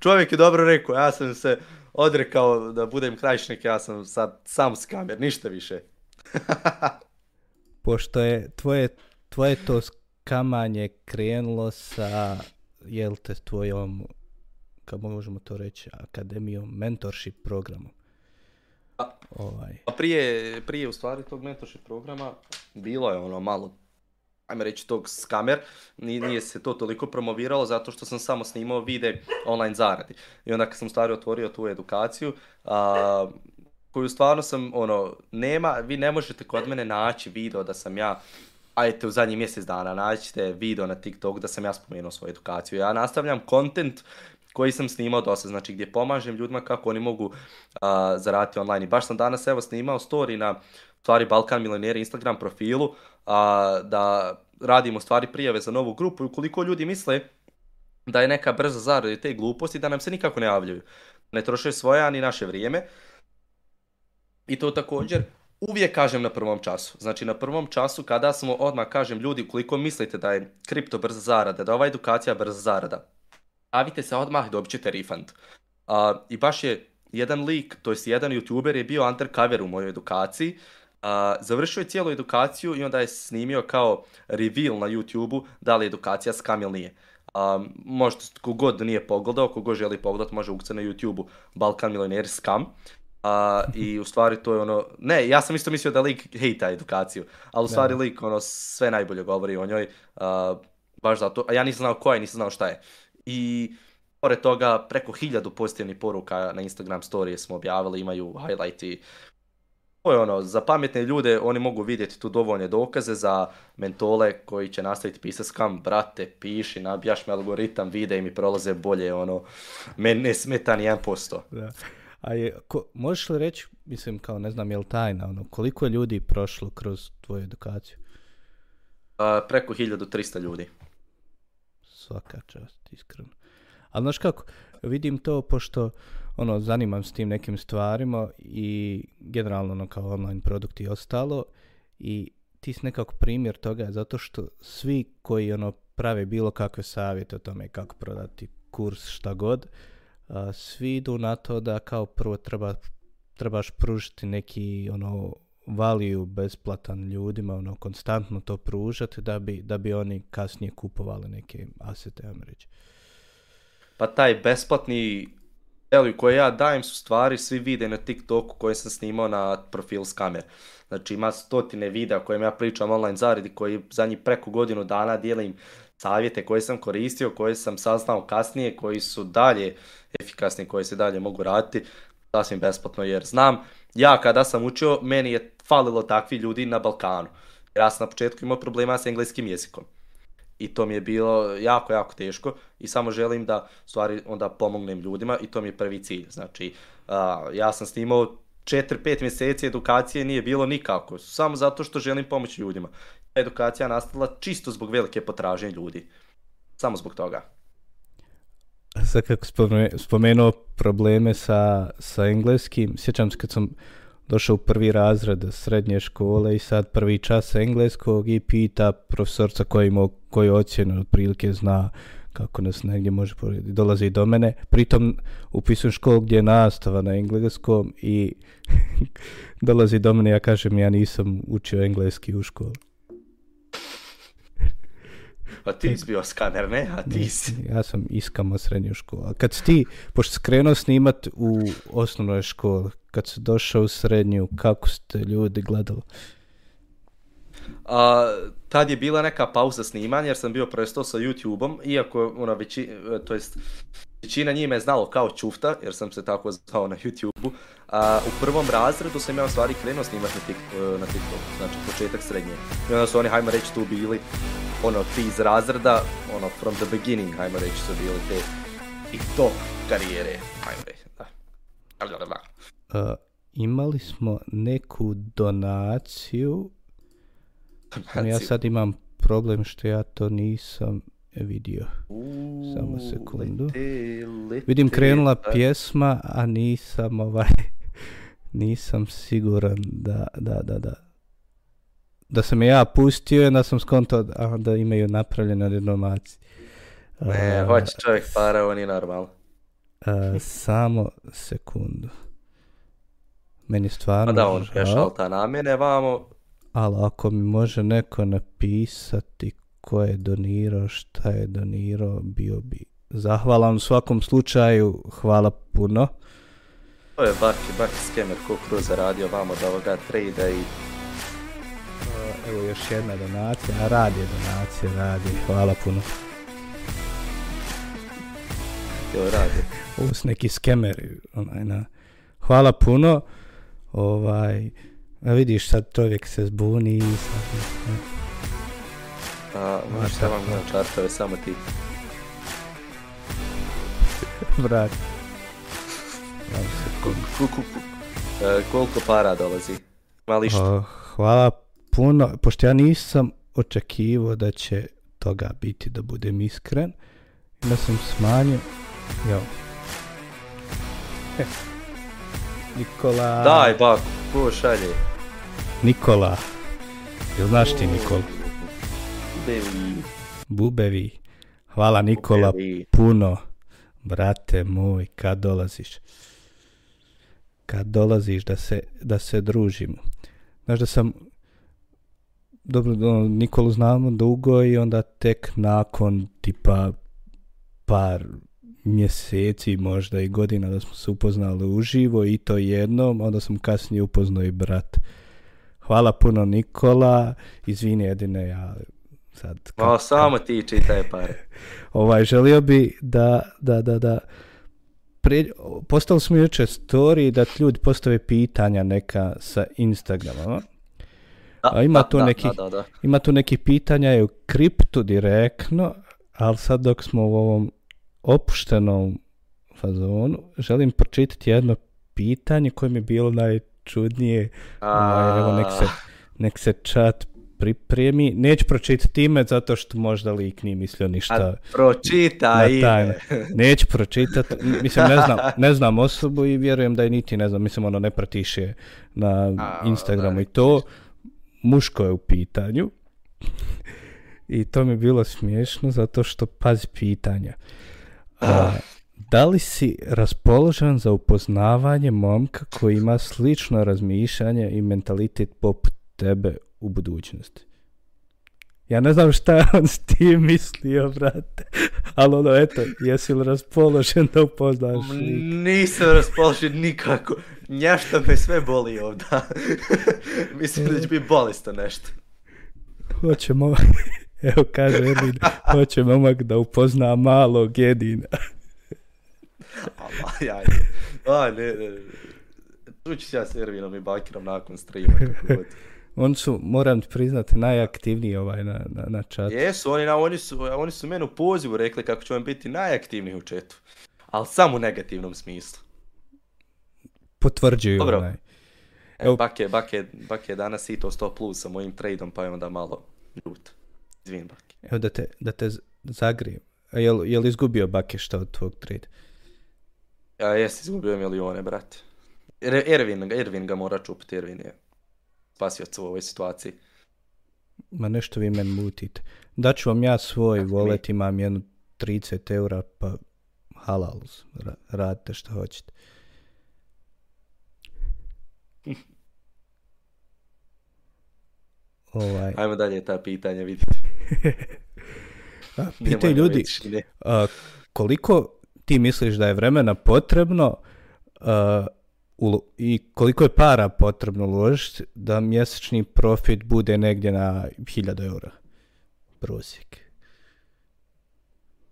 čovjek je dobro rekao, ja sam se odrekao da budem krajišnik, ja sam sad sam s kamer, ništa više. Pošto je tvoje, tvoje to skamanje krenulo sa, jel te, tvojom, kako možemo to reći, akademijom, mentorship programom. Ovaj. A prije, prije u stvari tog mentorship programa bilo je ono malo ajme reći tog skamer, nije se to toliko promoviralo zato što sam samo snimao vide online zaradi. I onda kad sam stvari otvorio tu edukaciju, a, koju stvarno sam, ono, nema, vi ne možete kod mene naći video da sam ja ajte u zadnjih mjesec dana naćite video na TikTok da sam ja spomenuo svoju edukaciju. Ja nastavljam kontent koji sam snimao dosta, znači gdje pomažem ljudima kako oni mogu zaraditi online. I baš sam danas evo snimao story na stvari Balkan milionera Instagram profilu a, da radimo stvari prijave za novu grupu i ukoliko ljudi misle da je neka brza zarada i te gluposti da nam se nikako ne javljaju. Ne troše svoje, ani naše vrijeme. I to također uvijek kažem na prvom času. Znači na prvom času kada smo odmah kažem ljudi ukoliko mislite da je kripto brza zarada, da je ova edukacija brza zarada, javite se odmah, dobit ćete refund. I baš je jedan lik, to jest jedan youtuber je bio undercover u mojoj edukaciji, završio je cijelu edukaciju i onda je snimio kao reveal na youtube da li edukacija skam ili nije. Um, možda kogod nije pogledao, kogod želi pogledat može ukucati na youtube Balkan milioner skam. I u stvari to je ono, ne, ja sam isto mislio da lik hejta edukaciju, ali u stvari lik ono sve najbolje govori o njoj, baš zato, a ja nisam znao koja je, nisam znao šta je i pored toga preko hiljadu pozitivnih poruka na Instagram storije smo objavili, imaju highlighti. To je ono, za pametne ljude oni mogu vidjeti tu dovoljne dokaze za mentole koji će nastaviti pisati skam, brate, piši, nabijaš me algoritam, vide i mi prolaze bolje, ono, me ne smeta ni 1%. Da. A je, možeš li reći, mislim, kao ne znam, je li tajna, ono, koliko je ljudi prošlo kroz tvoju edukaciju? A, preko 1300 ljudi svaka čast, iskreno. Ali znaš kako, vidim to pošto ono, zanimam s tim nekim stvarima i generalno ono, kao online produkt i ostalo i ti si nekako primjer toga zato što svi koji ono prave bilo kakve savjete o tome kako prodati kurs šta god, svi idu na to da kao prvo treba, trebaš pružiti neki ono valiju besplatan ljudima, ono, konstantno to pružati da bi, da bi oni kasnije kupovali neke asete, ja reći. Pa taj besplatni value koje ja dajem su stvari svi vide na TikToku koje sam snimao na profil s kamer. Znači ima stotine videa kojima ja pričam online zaradi koji za njih preko godinu dana dijelim savjete koje sam koristio, koje sam saznao kasnije, koji su dalje efikasni, koji se dalje mogu raditi sasvim besplatno jer znam ja kada sam učio meni je falilo takvi ljudi na Balkanu. Ja sam na početku imao problema s engleskim jezikom. I to mi je bilo jako, jako teško i samo želim da stvari onda pomognem ljudima i to mi je prvi cilj. Znači, ja sam snimao 4-5 mjeseci edukacije nije bilo nikako, samo zato što želim pomoći ljudima. Edukacija nastala čisto zbog velike potražnje ljudi. Samo zbog toga. Sad kako spomenuo probleme sa, sa engleskim, sjećam se kad sam došao u prvi razred srednje škole i sad prvi čas engleskog i pita profesorca koji ima koju ocjenu otprilike zna kako nas negdje može povrijediti. Dolazi do mene, pritom upisujem školu gdje je nastava na engleskom i dolazi do mene, ja kažem ja nisam učio engleski u školu. Pa ti si bio skaner, ne? A ti si. Ja sam iskamo srednju školu. A kad si ti, pošto krenuo snimat u osnovnoj školi, kad si došao u srednju, kako ste ljudi gledali? A, tad je bila neka pauza snimanja jer sam bio prestao sa YouTube-om, iako ona veći, to jest, većina njih me znalo kao čufta, jer sam se tako zvao na YouTube-u. u prvom razredu sam ja u stvari krenuo snimati eh, na, TikTok, znači početak srednje. I onda su oni, hajmo reći, tu bili ono, ti iz razreda, ono, from the beginning, hajmo reći, su bili te i to karijere, hajmo reći, da. E, imali smo neku donaciju, ja sad imam problem što ja to nisam vidio. Samo sekundu. Vidim krenula e. pjesma, a nisam ovaj, nisam siguran da, da, da, da da sam ja pustio i onda sam skonto da, da imaju napravljene renovacije. Ne, uh, hoće čovjek para, on je normal. samo sekundu. Meni stvarno... A da, on šalta namjene vamo. Ali ako mi može neko napisati ko je donirao, šta je donirao, bio bi zahvalan. U svakom slučaju, hvala puno. To je Barki, Barki Skemer, koliko radio vamo da ovoga trade i E, evo još jedna donacija, na radi je donacija, radi hvala puno. Evo radi. Ovo su neki skemeri, onaj, na... Hvala puno, ovaj... A vidiš, sad čovjek se zbuni i sad... A, možeš da vam gledam čartove, samo ti. Brat. E, koliko para dolazi? Mališ? što? Hvala puno, pošto ja nisam očekivao da će toga biti, da budem iskren, da sam smanjio, Nikola... Daj, bako, ko šalje? Nikola. Jel znaš ti Nikola? Bubevi. Bubevi. Hvala Nikola puno. Brate moj, kad dolaziš? Kad dolaziš da se, da se družimo? Znaš da sam dobro, ono, Nikolu znamo dugo i onda tek nakon tipa par mjeseci možda i godina da smo se upoznali uživo i to jednom, onda sam kasnije upoznao i brat. Hvala puno Nikola, izvini jedine ja sad... o, pa, samo ti čitaj pare. ovaj, želio bi da, da, da, da postali smo jučer story da ljudi postave pitanja neka sa Instagrama. Da, ima, tu neki, ima tu nekih pitanja i u kriptu direktno, ali sad dok smo u ovom opuštenom fazonu, želim pročitati jedno pitanje koje mi je bilo najčudnije. A... Ovaj, evo, ah. nek se, čat pripremi. Neću pročitati ime zato što možda lik nije mislio ništa. A pročita ime. Neću pročitati. Mislim, ne znam, ne znam osobu i vjerujem da je niti ne znam. Mislim, ono ne pratiše na Instagramu i to muško je u pitanju. I to mi je bilo smiješno zato što pazi pitanja. Ah. da li si raspoložen za upoznavanje momka koji ima slično razmišljanje i mentalitet poput tebe u budućnosti? Ja ne znam šta je on s tim mislio, brate. Ali ono, eto, jesi li raspoložen da upoznaš mm, Nisam raspoložen nikako. Njašta me sve boli ovdje. Mislim da će biti bolisto nešto. Hoće momak, evo kaže Ervin, hoće momak da upozna malog jedina. Ama, ja, ne, ne. se ja s Ervinom i Bakirom nakon streama, On su, moram ti priznati, najaktivniji ovaj na, na, Jesu, oni, oni, su, oni meni u pozivu rekli kako će vam biti najaktivniji u četu. Ali samo u negativnom smislu potvrđuju. Dobro. Onaj. E, Evo, bake, bake, danas i to 100 plus sa mojim tradeom, pa je onda malo ljut. Izvijem, bak. Evo da te, da te zagrijem. Jel, jel izgubio bake šta od tvog trade? Ja jes, izgubio milione, brate. Er, Ervin, Ervin ga mora čupiti, Ervin je spasio u ovoj situaciji. Ma nešto vi men mutite. Daću vam ja svoj volet, imam jednu 30 eura, pa halal, radite što hoćete. Ovaj... Ajmo dalje ta pitanja vidjeti. Pitaj ljudi, koliko ti misliš da je vremena potrebno i koliko je para potrebno uložiti da mjesečni profit bude negdje na 1000 eura prosjek?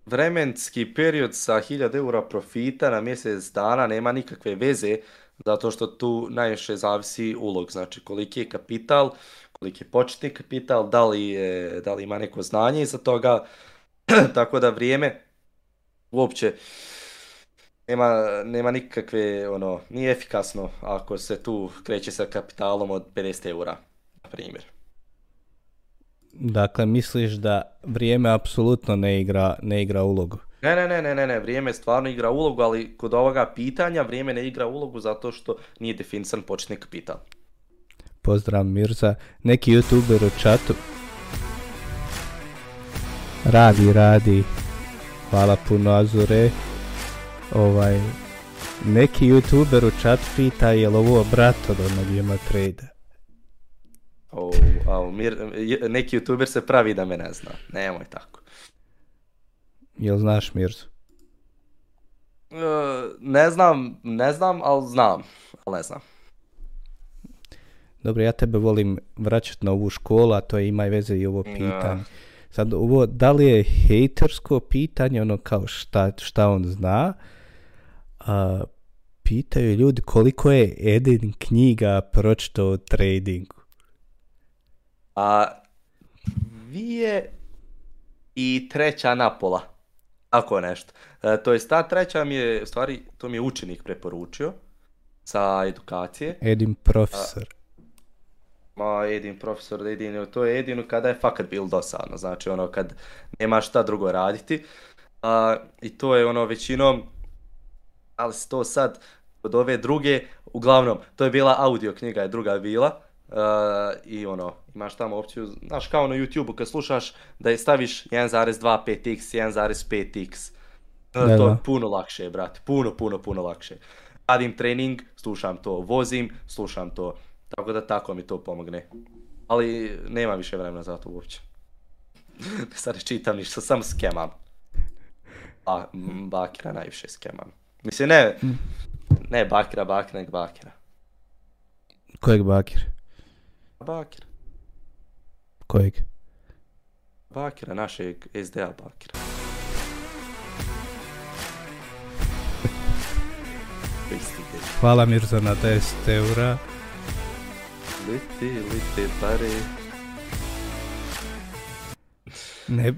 Vremenski period sa 1000 eura profita na mjesec dana nema nikakve veze zato što tu najviše zavisi ulog, znači koliki je kapital, lik je početni kapital, da li, je, da ima neko znanje iza toga, tako da vrijeme uopće nema, nema nikakve, ono, nije efikasno ako se tu kreće sa kapitalom od 50 eura, na primjer. Dakle, misliš da vrijeme apsolutno ne igra, ne igra ulogu? Ne, ne, ne, ne, ne, ne, vrijeme stvarno igra ulogu, ali kod ovoga pitanja vrijeme ne igra ulogu zato što nije definisan početni kapital pozdrav Mirza, neki youtuber u čatu. Radi, radi. Hvala puno Azure. Ovaj, neki youtuber u čat pita je li ovo brat od onog ima trade. Oh, mir, neki youtuber se pravi da me ne zna. Nemoj tako. Jel znaš Mirzu? Uh, ne znam, ne znam, ali znam. Ali ne znam dobro, ja tebe volim vraćati na ovu školu, a to je ima veze i ovo pitanje. Sad, ovo, da li je hejtersko pitanje, ono kao šta, šta on zna, a, pitaju ljudi koliko je Edin knjiga pročito o tradingu. A, je i treća napola, ako nešto. E, to je ta treća mi je, u stvari, to mi je učenik preporučio sa edukacije. Edin profesor. Ma, jedin profesor da to je jedino kada je fakat bilo dosadno, znači ono kad nema šta drugo raditi. A, I to je ono većinom, ali se to sad od ove druge, uglavnom, to je bila audio knjiga, je druga bila. i ono, imaš tamo opciju, znaš kao na YouTube-u kad slušaš da je staviš 1.25x, 1.5x. To je puno lakše, brate, puno, puno, puno lakše. Radim trening, slušam to, vozim, slušam to. Tako da tako mi to pomogne. Ali nema više vremena za to uopće. Sad ne čitam ništa, samo skemam. A, bakira najviše skemam. Mislim, ne, ne bakira, bakira, nek bakira. Kojeg bakira? Bakira. Kojeg? Bakira, našeg SDA bakira. Hvala Mirza na 10 eura liti, liti, pari.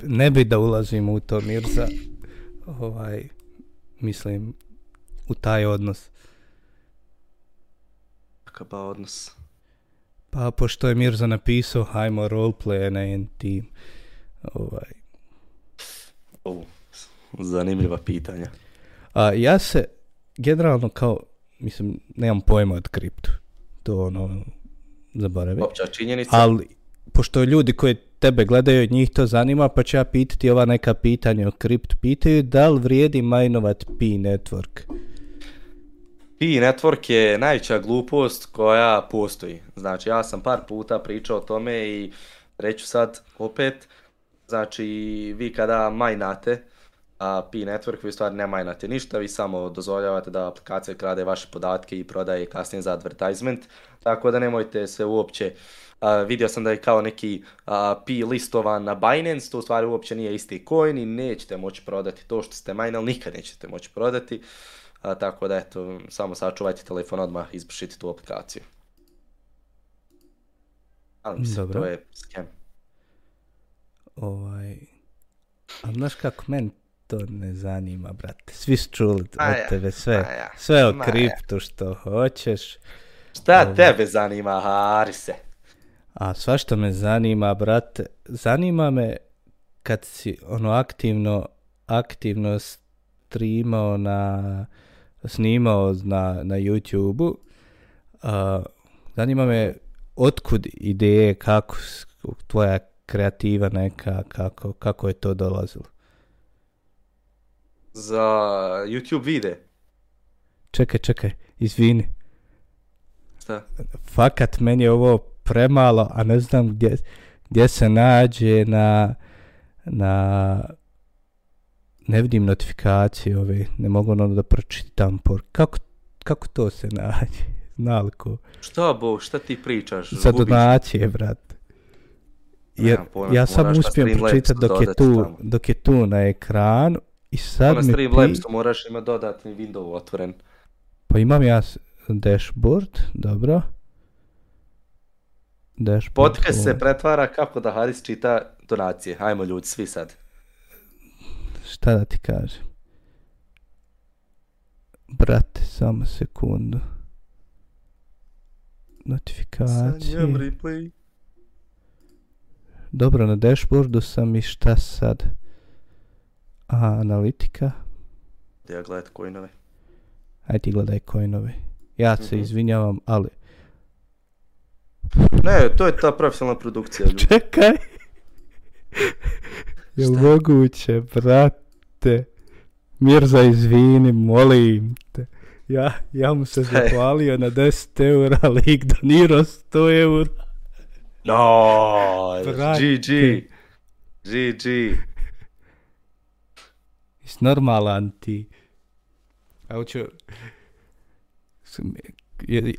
Ne, bi da ulazim u to, Mirza. Ovaj, mislim, u taj odnos. Kakav odnos? Pa, pošto je Mirza napisao, hajmo roleplay na N tim. Ovaj. O, zanimljiva pitanja. A, ja se generalno kao, mislim, nemam pojma od kriptu. To ono, zaboravi. činjenica. Ali, pošto ljudi koji tebe gledaju, njih to zanima, pa ću ja pitati ova neka pitanja o kript. Pitaju da li vrijedi majnovat Pi network Pi network je najveća glupost koja postoji. Znači, ja sam par puta pričao o tome i reću sad opet, znači, vi kada majnate, P network, vi stvari ne majnate ništa, vi samo dozvoljavate da aplikacija krade vaše podatke i prodaje kasnije za advertisement, tako da nemojte se uopće vidio sam da je kao neki Pi P listovan na Binance, to u stvari uopće nije isti coin i nećete moći prodati to što ste majnali, nikad nećete moći prodati. tako da eto, samo sačuvajte telefon odmah, izbrišite tu aplikaciju. Ali mislim, to je scam. Ovaj, ali znaš kako, meni to ne zanima, brate. Svi su čuli od tebe sve. sve o kriptu što hoćeš. Šta ovaj. tebe zanima, Harise? A sva što me zanima, brate, zanima me kad si ono aktivno, aktivno streamao na, snimao na, na YouTube-u, uh, zanima me otkud ideje, kako tvoja kreativa neka, kako, kako je to dolazilo? za YouTube vide. Čekaj, čekaj, izvini. Šta? Fakat, meni je ovo premalo, a ne znam gdje, gdje se nađe na, na... Ne vidim notifikacije ove, ne mogu ono da pročitam. Kako, kako to se nađe? Znalko. Šta bo, šta ti pričaš? Za donacije, brat. Jer, ja, ja sam uspijem pročitati dok dok je tu na ekranu i sad ono mi ti... moraš ima dodatni window otvoren. Pa imam ja dashboard, dobro. Dashboard. Podcast se ovaj. pretvara kako da Haris čita donacije. Hajmo ljudi, svi sad. Šta da ti kažem? Brate, samo sekundu. Notifikacije. replay. Dobro, na dashboardu sam i šta sad? A analitika. Ja gledat coinove. Aj ti gledaj coinove. Ja se mm-hmm. izvinjavam, ali... Ne, to je ta profesionalna produkcija. Ljudi. Čekaj! je moguće, brate? Mirza, izvini, molim te. Ja, ja mu se zahvalio na 10 eura, ali ih donirao 100 eura. No, GG. GG. Jesi normalan ti? A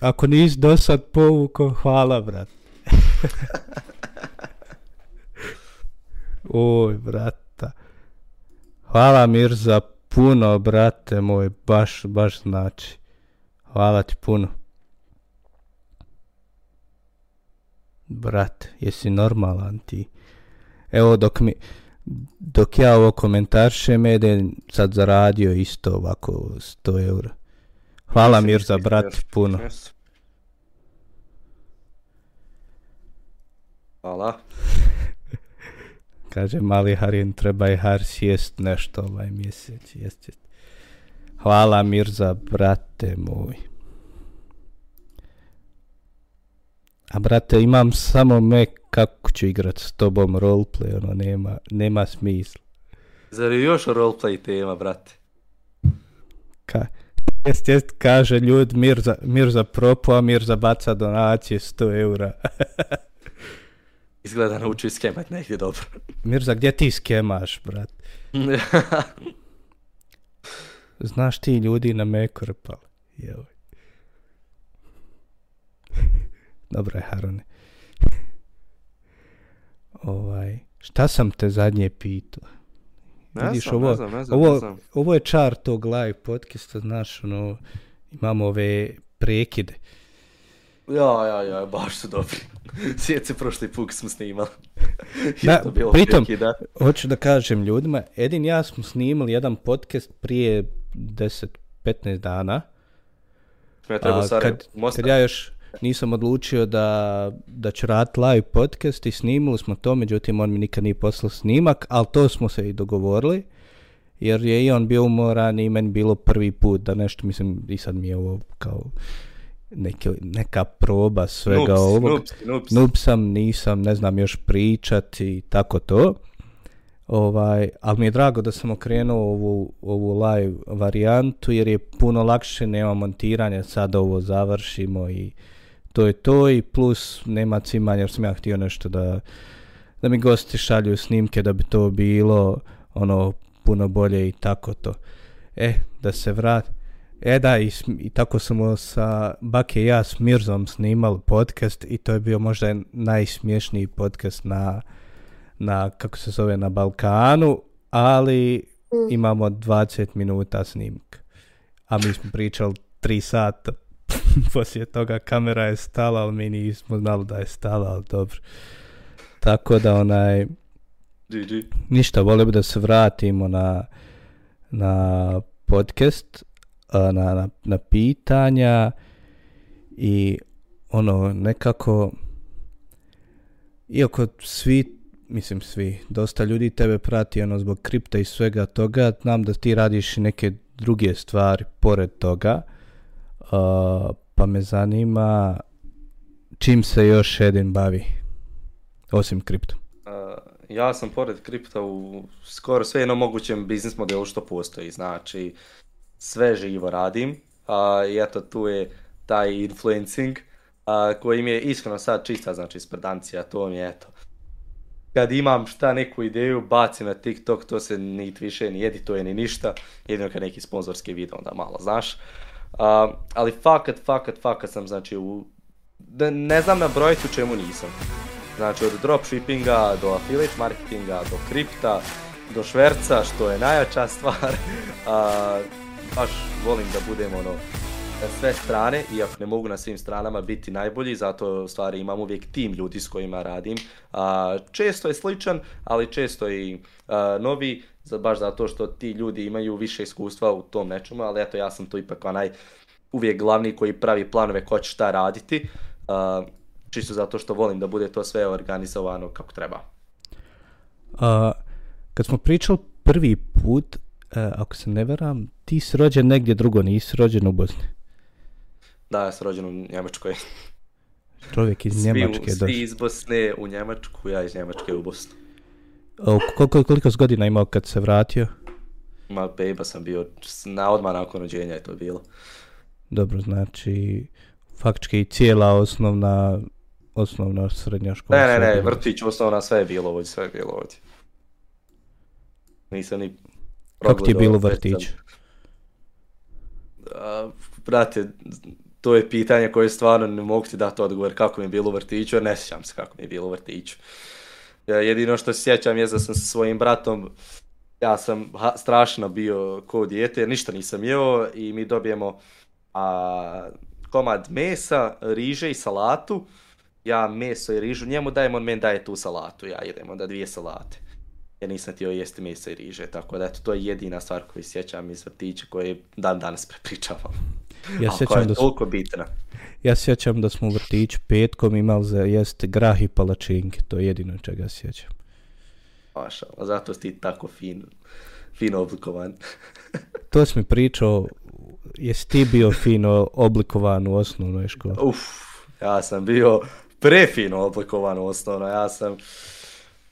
Ako nisi do sad povuko, hvala, brat. Oj, brata. Hvala Mirza puno, brate moj, baš, baš znači. Hvala ti puno. Brat, jesi normalan ti? Evo dok mi dok ja ovo komentaršem, medem, sad zaradio isto ovako 100 eura. Hvala Mirza, za brat, puno. Hvala. Kaže mali Harin, treba i Har sjest nešto ovaj mjesec. Jest, Hvala Mirza, brate moj. A brate, imam samo Mac kako ću igrat s tobom roleplay, ono, nema, nema smisla. Zar je još roleplay tema, brate? Ka, jest, jest, kaže ljud, mir za propu a za baca donacije 100 eura. Izgleda nauči skemat negdje dobro. Mirza, gdje ti skemaš, brat? Znaš ti ljudi na me krpali. Dobro je, Harone ovaj, šta sam te zadnje pitao? Ne ovo, znam, ne znam, ovo, ne znam. ovo je čar tog live podcasta, znaš, ono, imamo ove prekide. Ja, ja, ja, baš su dobri. Sjeti se prošli puk smo snimali. da, bilo pritom, hoću da kažem ljudima, Edin ja smo snimali jedan podcast prije 10-15 dana. Ne treba a, kad, kad ja još nisam odlučio da, da ću raditi live podcast i snimili smo to, međutim on mi nikad nije poslao snimak, ali to smo se i dogovorili jer je i on bio umoran i meni bilo prvi put da nešto, mislim, i sad mi je ovo kao neka proba svega nups, ovog. Nups, Nup sam, nisam, ne znam još pričati i tako to. Ovaj, ali mi je drago da sam okrenuo ovu, ovu live varijantu jer je puno lakše, nema montiranja, sad ovo završimo i to je to i plus nema cimanja jer sam ja htio nešto da, da mi gosti šalju snimke da bi to bilo ono puno bolje i tako to. E, da se vrat. E da, i, tako smo sa Bake i ja s Mirzom snimal podcast i to je bio možda najsmješniji podcast na, na kako se zove, na Balkanu, ali mm. imamo 20 minuta snimka. A mi smo pričali 3 sata. poslije toga kamera je stala, ali mi nismo znali da je stala, ali dobro. Tako da onaj... Ništa, volio bi da se vratimo na, na podcast, na, na, pitanja i ono nekako... Iako svi mislim svi, dosta ljudi tebe prati ono zbog kripta i svega toga, znam da ti radiš neke druge stvari pored toga, pa me zanima čim se još jedan bavi, osim kripto. Ja sam pored kripta u skoro sve jednom mogućem biznis modelu što postoji, znači sve živo radim, i eto tu je taj influencing koji mi je iskreno sad čista, znači ispredancija, to mi je eto. Kad imam šta neku ideju, bacim na TikTok, to se niti više ni edituje ni ništa, jedino kad neki sponzorski video onda malo, znaš ali fakat, fakat, fakat sam znači u... Ne, znam na u čemu nisam. Znači od dropshippinga do affiliate marketinga, do kripta, do šverca što je najjača stvar. baš volim da budem ono sve strane, iako ne mogu na svim stranama biti najbolji, zato u stvari imam uvijek tim ljudi s kojima radim. često je sličan, ali često i novi baš zato što ti ljudi imaju više iskustva u tom nečemu, ali eto ja sam to ipak onaj uvijek glavni koji pravi planove ko će šta raditi, uh, čisto zato što volim da bude to sve organizovano kako treba. Uh, kad smo pričali prvi put, e, ako se ne veram, ti si rođen negdje drugo, nisi rođen u Bosni. Da, ja sam rođen u Njemačkoj. Čovjek iz svi, Njemačke. Svi, svi iz Bosne u Njemačku, ja iz Njemačke u Bosnu koliko, koliko godina imao kad se vratio? Ma beba sam bio, na odmah nakon rođenja je to bilo. Dobro, znači, faktički i cijela osnovna, osnovna srednja škola. Ne, ne, ne, vrtić, osnovna, sve je bilo ovdje, sve je bilo ovdje. Nisam ni... Kako ti je bilo vrtić? brate, to je pitanje koje stvarno ne mogu ti dati odgovor kako mi je bilo u vrtiću, jer ne sjećam se kako mi je bilo u vrtiću. E, jedino što se sjećam je da sam sa svojim bratom, ja sam strašno bio ko dijete jer ništa nisam jeo i mi dobijemo a, komad mesa, riže i salatu. Ja meso i rižu njemu dajem, on meni daje tu salatu, ja idem onda dvije salate. Ja nisam htio jesti mesa i riže, tako da eto, to je jedina stvar koju sjećam iz vrtića koje dan danas prepričavam. Ja se sjećam da toliko bitna. Ja sjećam da smo u vrtiću petkom imali za jest grah i palačinke, to je jedino čega sjećam. Maša, zato si tako fin, fino oblikovan. to si mi pričao, jesi ti bio fino oblikovan u osnovnoj školi? Uf, ja sam bio prefino oblikovan u osnovnoj, ja sam...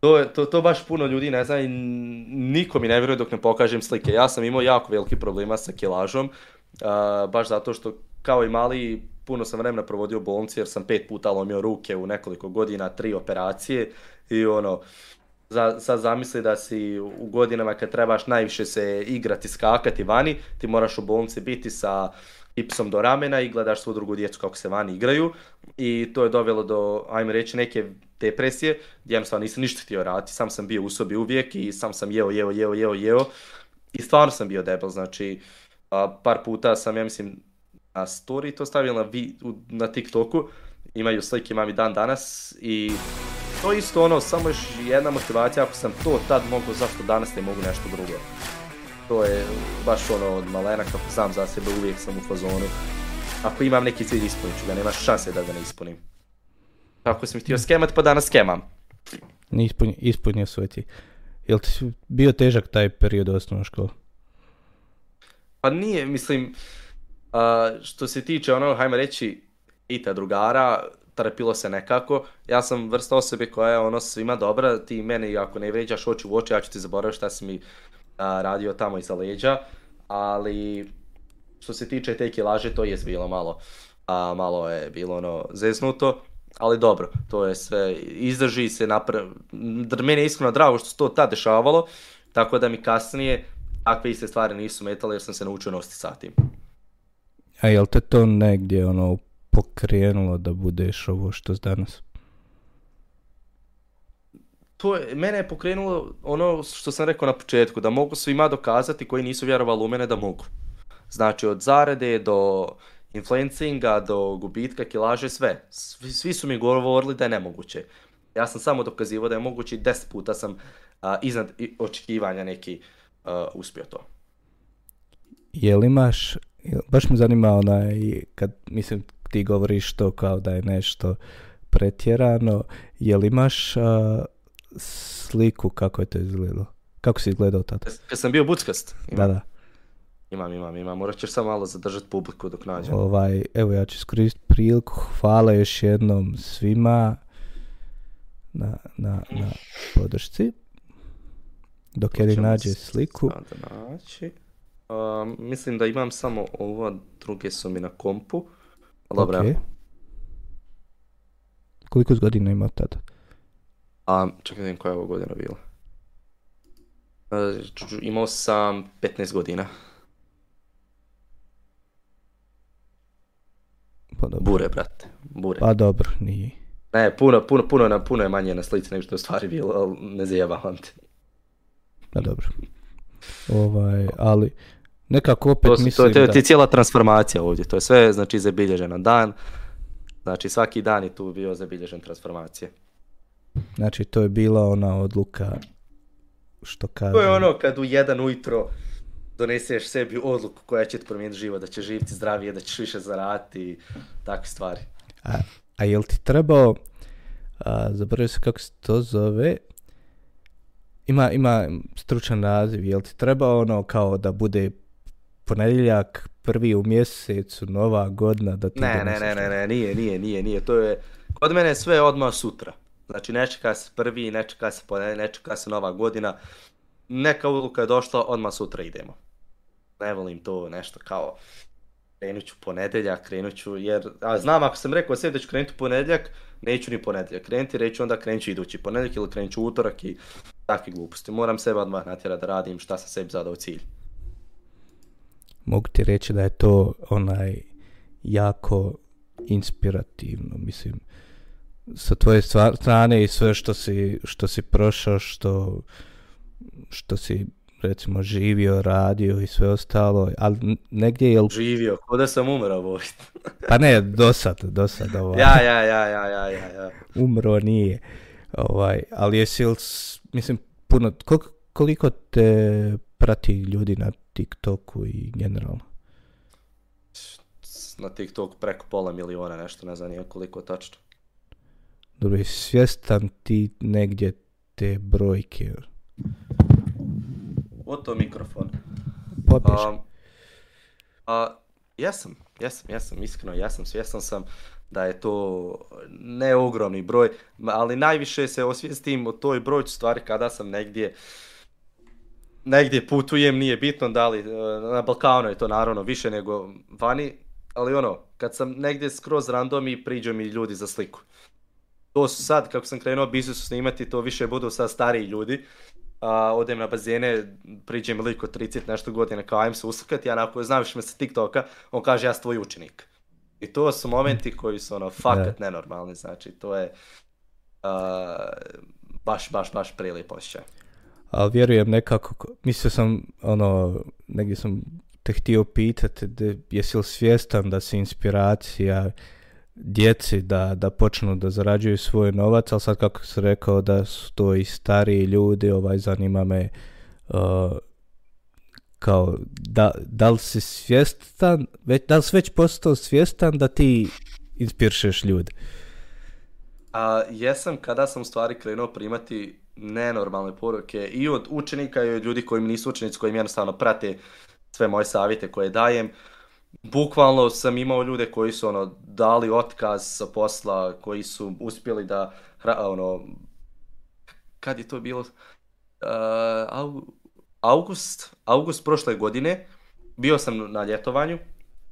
To, to, to baš puno ljudi ne zna i niko mi ne vjeruje dok ne pokažem slike. Ja sam imao jako veliki problema sa kilažom, baš zato što kao i mali puno sam vremena provodio u bolnici jer sam pet puta lomio ruke u nekoliko godina, tri operacije i ono, za, sad zamisli da si u godinama kad trebaš najviše se igrati, skakati vani, ti moraš u bolnici biti sa ipsom do ramena i gledaš svu drugu djecu kako se vani igraju i to je dovelo do, ajmo reći, neke depresije gdje sam nisam ništa htio raditi, sam sam bio u sobi uvijek i sam sam jeo, jeo, jeo, jeo, jeo i stvarno sam bio debel, znači a, par puta sam, ja mislim, na story to stavio na, na TikToku, imaju slike, imam i dan danas i to isto ono, samo još jedna motivacija, ako sam to tad mogao, zašto danas ne mogu nešto drugo. To je baš ono od malena kako sam za sebe, uvijek sam u fazonu. Ako imam neki cilj ispunit ću ga, nema šanse da ga ne ispunim. Ako sam htio skemat, pa danas skemam. Ispunio, ispunio su ti. Jel ti bio težak taj period osnovne pa nije, mislim, što se tiče ono, hajmo reći, ita drugara, trpilo se nekako. Ja sam vrsta osobe koja je ono svima dobra, ti mene ako ne vređaš oči u oči, ja ću ti zaboraviti šta si mi radio tamo iza leđa. Ali što se tiče te kilaže, to je bilo malo, malo je bilo ono zeznuto. Ali dobro, to je sve, izdrži se, napra... meni je iskreno drago što se to tad dešavalo, tako da mi kasnije takve iste stvari nisu metale jer sam se naučio nositi sa tim. A jel te to negdje ono pokrenulo da budeš ovo što danas? To je, mene je pokrenulo ono što sam rekao na početku, da mogu svima dokazati koji nisu vjerovali u mene da mogu. Znači od zarade do influencinga, do gubitka, kilaže, sve. Svi, su mi govorili da je nemoguće. Ja sam samo dokazivao da je moguće i deset puta sam iznad očekivanja neki Uh, uspio to. li imaš, baš me zanima onaj, kad mislim ti govoriš to kao da je nešto pretjerano, li imaš uh, sliku kako je to izgledalo? Kako si izgledao tada? Kad sam bio buckast. Da, da. Imam, imam, imam. Morat ćeš samo malo zadržati publiku dok nađem. Ovaj, evo ja ću iskoristiti priliku. Hvala još jednom svima na, na, na podršci. Dok li nađe sliku. mislim da imam samo ovo, druge su mi na kompu. Dobro. Koliko godina ima tada? A, čekaj vidim koja je ovo godina bila. E, imao sam 15 godina. Pa dobro. Bure, brate. Bure. Pa dobro, nije. Ne, puno, puno, puno, puno je manje na slici nego što je u stvari bilo, ali ne zajebavam te no dobro. Ovaj, ali nekako opet mislim to, to, je, to cijela transformacija ovdje, to je sve znači zabilježeno dan, znači svaki dan je tu bio zabilježen transformacije. Znači to je bila ona odluka što kaže... To je ono kad u jedan ujutro doneseš sebi odluku koja će ti promijeniti život, da će živjeti zdravije, da ćeš više zarati i takve stvari. A, a jel ti trebao, zaboravio se kako se to zove, ima, ima stručan naziv, jel ti treba ono kao da bude ponedjeljak, prvi u mjesecu, nova godina, da ti ne, ne, ne, ne, ne, nije, nije, nije, nije, to je, kod mene je sve odmah sutra. Znači ne čeka se prvi, ne čeka se ponedjeljak, ne čeka se nova godina, neka uluka je došla, odmah sutra idemo. Ne volim to nešto kao, krenut ću ponedjeljak, krenut ću, jer a znam ako sam rekao sebi da ću krenuti ponedjeljak, neću ni ponedjeljak krenuti, reću onda krenut ću idući ponedjeljak ili krenut ću utorak i takve gluposti. Moram sebe odmah natjera da radim šta sam sebi zadao cilj. Mogu ti reći da je to onaj jako inspirativno, mislim, sa tvoje strane i sve što si, što si prošao, što, što si recimo živio, radio i sve ostalo, ali negdje je... Živio, ko da sam umrao Vojt. pa ne, dosad, dosad ovaj. ja, ja, ja, ja, ja, ja. Umro nije. Ovaj, ali je mislim, puno, koliko, te prati ljudi na TikToku i generalno? Na TikToku preko pola miliona nešto, ne znam koliko tačno. Dobro, svjestan ti negdje te brojke? Oto mikrofon. Popiješ. Um, sam, jesam, jesam, jesam, iskreno jesam, svjestan sam da je to ne ogromni broj, ali najviše se osvijestim o toj broju stvari kada sam negdje negdje putujem, nije bitno da li e, na Balkanu je to naravno više nego vani, ali ono, kad sam negdje skroz random i priđu mi ljudi za sliku. To su sad, kako sam krenuo biznisu snimati, to više budu sad stariji ljudi a, odem na bazene, priđe mi lik 30 nešto godina kao ajmo se usukati, a ako znaš me sa TikToka, on kaže ja sam tvoj učenik. I to su momenti koji su ono fakat yeah. nenormalni, znači to je baš, baš, baš prilip osjećaj. Ali vjerujem nekako, mislio sam ono, negdje sam te htio pitati, jesi li svjestan da si inspiracija djeci da, da počnu da zarađuju svoj novac, ali sad kako si rekao da su to i stariji ljudi, ovaj zanima me uh, kao da, da li si svjestan, već, da li si već postao svjestan da ti inspiršeš ljude? A, jesam kada sam stvari krenuo primati nenormalne poruke i od učenika i od ljudi koji nisu učenici, koji mi jednostavno prate sve moje savjete koje dajem bukvalno sam imao ljude koji su ono dali otkaz sa posla, koji su uspjeli da ono kad je to bilo uh, august, august prošle godine bio sam na ljetovanju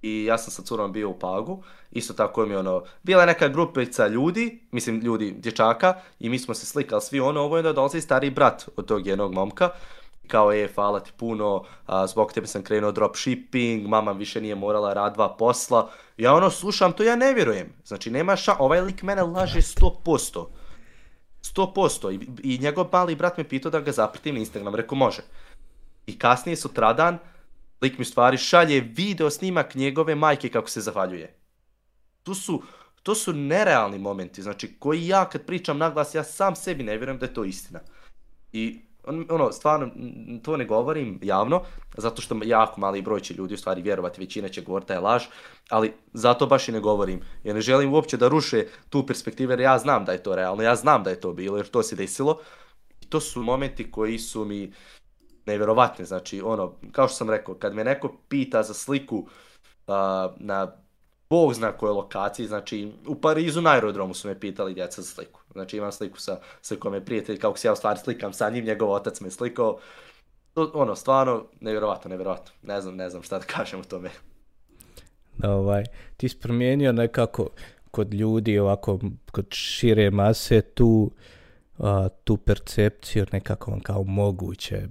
i ja sam sa curom bio u Pagu. Isto tako mi ono, bila neka grupica ljudi, mislim ljudi, dječaka, i mi smo se slikali svi ono, ovo je onda dolazi stari brat od tog jednog momka, kao e, hvala ti puno, a, zbog tebe sam krenuo dropshipping, mama više nije morala rad dva posla. Ja ono slušam to, ja ne vjerujem. Znači nema ša, ovaj lik mene laže 100%. 100% i, i njegov mali brat me pitao da ga zapratim na Instagram, rekao može. I kasnije sutradan, lik mi stvari šalje video snimak njegove majke kako se zahvaljuje. Tu su, to su nerealni momenti, znači koji ja kad pričam naglas, ja sam sebi ne vjerujem da je to istina. I ono, stvarno, to ne govorim javno, zato što jako mali broj će ljudi u stvari vjerovati, većina će govoriti da je laž, ali zato baš i ne govorim, jer ne želim uopće da ruše tu perspektivu, jer ja znam da je to realno, ja znam da je to bilo, jer to se desilo. to su momenti koji su mi nevjerovatni, znači, ono, kao što sam rekao, kad me neko pita za sliku na Bog zna koje lokaciji, znači u Parizu na aerodromu su me pitali djeca za sliku. Znači imam sliku sa, sa kojom je prijatelj, kako se ja u stvari slikam sa njim, njegov otac me slikao. Ono, stvarno, nevjerovatno, nevjerovatno. Ne znam, ne znam šta da kažem o tome. Ovaj, ti si promijenio nekako kod ljudi, ovako, kod šire mase, tu, tu percepciju nekako vam kao moguće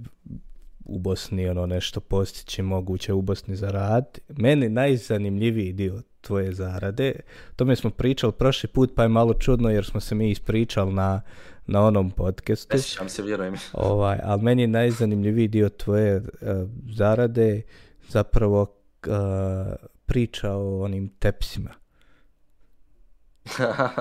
u Bosni ono nešto postići, moguće u Bosni zaraditi. Meni najzanimljiviji dio tvoje zarade. Tome smo pričali prošli put pa je malo čudno jer smo se mi ispričali na, na onom podcastu. Ne sjećam se, vjerujem. Ovaj, ali meni je najzanimljiviji dio tvoje eh, zarade zapravo uh, priča o onim tepsima.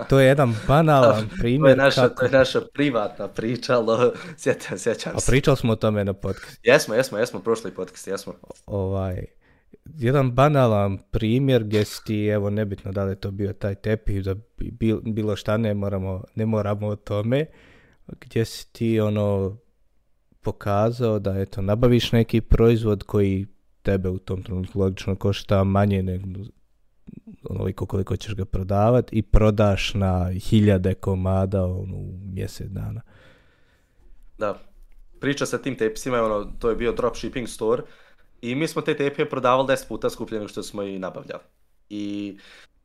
to je jedan banalan primjer. to, je naša, naša privatna priča, ali sjećam, sjećam se. A pričali smo o tome na podcastu. Jesmo, jesmo, jesmo, prošli podcast, jesmo. Ovaj, jedan banalan primjer gdje si ti, evo nebitno da li je to bio taj tepih, da bilo šta ne moramo, ne moramo o tome, gdje si ti ono pokazao da eto nabaviš neki proizvod koji tebe u tom trenutku logično košta manje nego onoliko koliko ćeš ga prodavati i prodaš na hiljade komada ono, u mjesec dana. Da, priča sa tim tepsima, ono, to je bio dropshipping store, i mi smo te tepije prodavali 10 puta skuplje što smo i nabavljali. I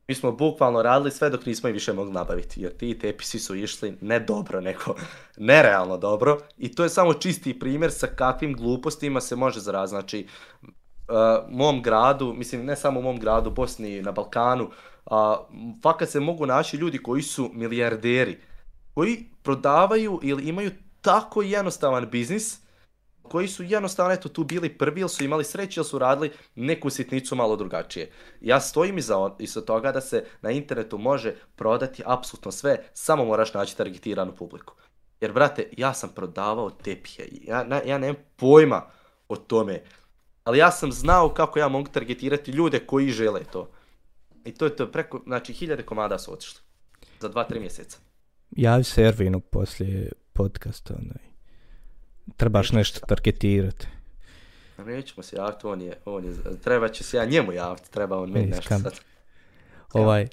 mi smo bukvalno radili sve dok nismo i više mogli nabaviti, jer ti tepisi su išli ne dobro neko, nerealno dobro i to je samo čisti primjer sa kakvim glupostima se može zaraz. Znači, e, mom gradu, mislim ne samo u mom gradu, Bosni, na Balkanu, fakat se mogu naći ljudi koji su milijarderi, koji prodavaju ili imaju tako jednostavan biznis koji su jednostavno eto tu bili prvi ili su imali sreće ili su radili neku sitnicu malo drugačije. Ja stojim iza, on, iza toga da se na internetu može prodati apsolutno sve, samo moraš naći targetiranu publiku. Jer brate, ja sam prodavao tepije, ja, ja nemam pojma o tome, ali ja sam znao kako ja mogu targetirati ljude koji žele to. I to je to, preko, znači hiljade komada su otišli. Za dva, tri mjeseca. Javi se Ervinu poslije podcasta, onaj. Trebaš nešto targetirati. Nećemo se javiti, on je, on je, treba će se ja njemu javiti, treba on meni nešto sad. Ovaj,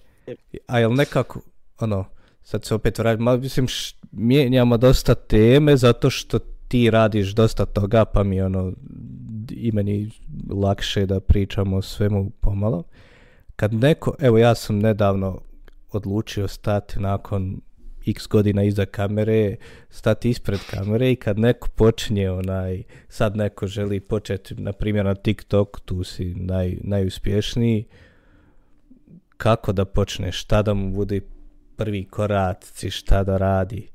a jel nekako, ono, sad se opet vraćam, malo mislim, š, mijenjamo dosta teme zato što ti radiš dosta toga, pa mi ono, i meni lakše da pričamo o svemu pomalo. Kad neko, evo ja sam nedavno odlučio stati nakon x godina iza kamere, stati ispred kamere i kad neko počinje onaj, sad neko želi početi, na primjer na TikTok, tu si naj, najuspješniji, kako da počne, šta da mu bude prvi koraci, šta da radi.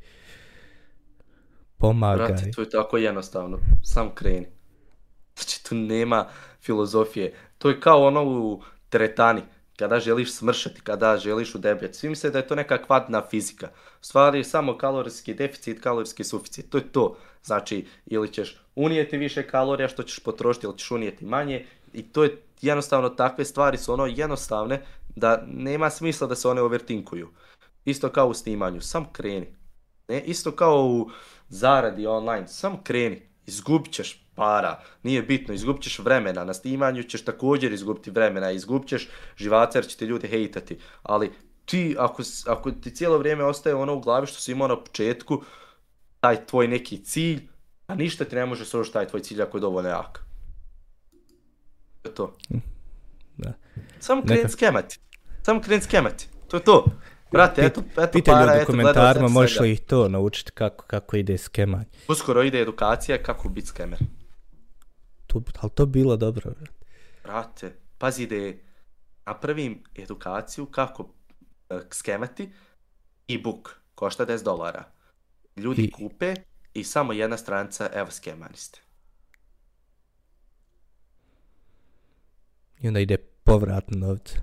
Pomagaj. to je tako jednostavno, sam kreni. Znači, tu nema filozofije. To je kao ono u teretani kada želiš smršati, kada želiš udebljati. Svi misle da je to neka kvadna fizika. U stvari samo kalorijski deficit, kalorijski suficit. To je to. Znači, ili ćeš unijeti više kalorija što ćeš potrošiti, ili ćeš unijeti manje. I to je jednostavno takve stvari su ono jednostavne da nema smisla da se one overtinkuju. Isto kao u snimanju, sam kreni. Ne, isto kao u zaradi online, sam kreni. Izgubit ćeš para, nije bitno, izgubit ćeš vremena, na snimanju ćeš također izgubiti vremena, izgubit ćeš živaca jer će te ljudi hejtati, ali ti, ako, ako ti cijelo vrijeme ostaje ono u glavi što si imao na početku, taj tvoj neki cilj, a ništa ti ne može srušiti taj tvoj cilj ako je dovoljno jak. To je to. Mm. Da. Samo kreni skemati. Samo kreni skemati. To je to. Brate, eto, eto para, eto u možeš li ih to naučiti kako, kako ide skemanje? Uskoro ide edukacija kako biti skemer to, ali to bilo dobro. Brate, pazi ide prvim edukaciju kako e, skemati e-book, košta 10 dolara. Ljudi kupe i samo jedna stranca, evo skemani ste. I onda ide povratno novce.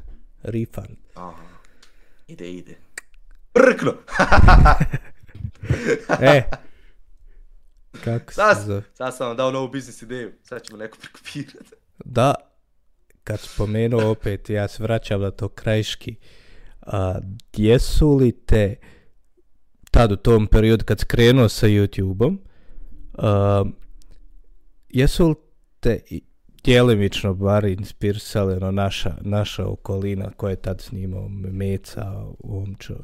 Refund. Aha. Ide, ide. Prkno! e, kako sad, se sam vam dao novu biznis ideju, sad ćemo neko prekopirati. Da, kad spomenuo opet, ja se vraćam na to krajiški, a, jesu li te tad u tom periodu kad skrenuo sa YouTube-om, jesu li te djelimično bar inspirisali ono naša, naša okolina koja je tad snimao Meca, Omčo?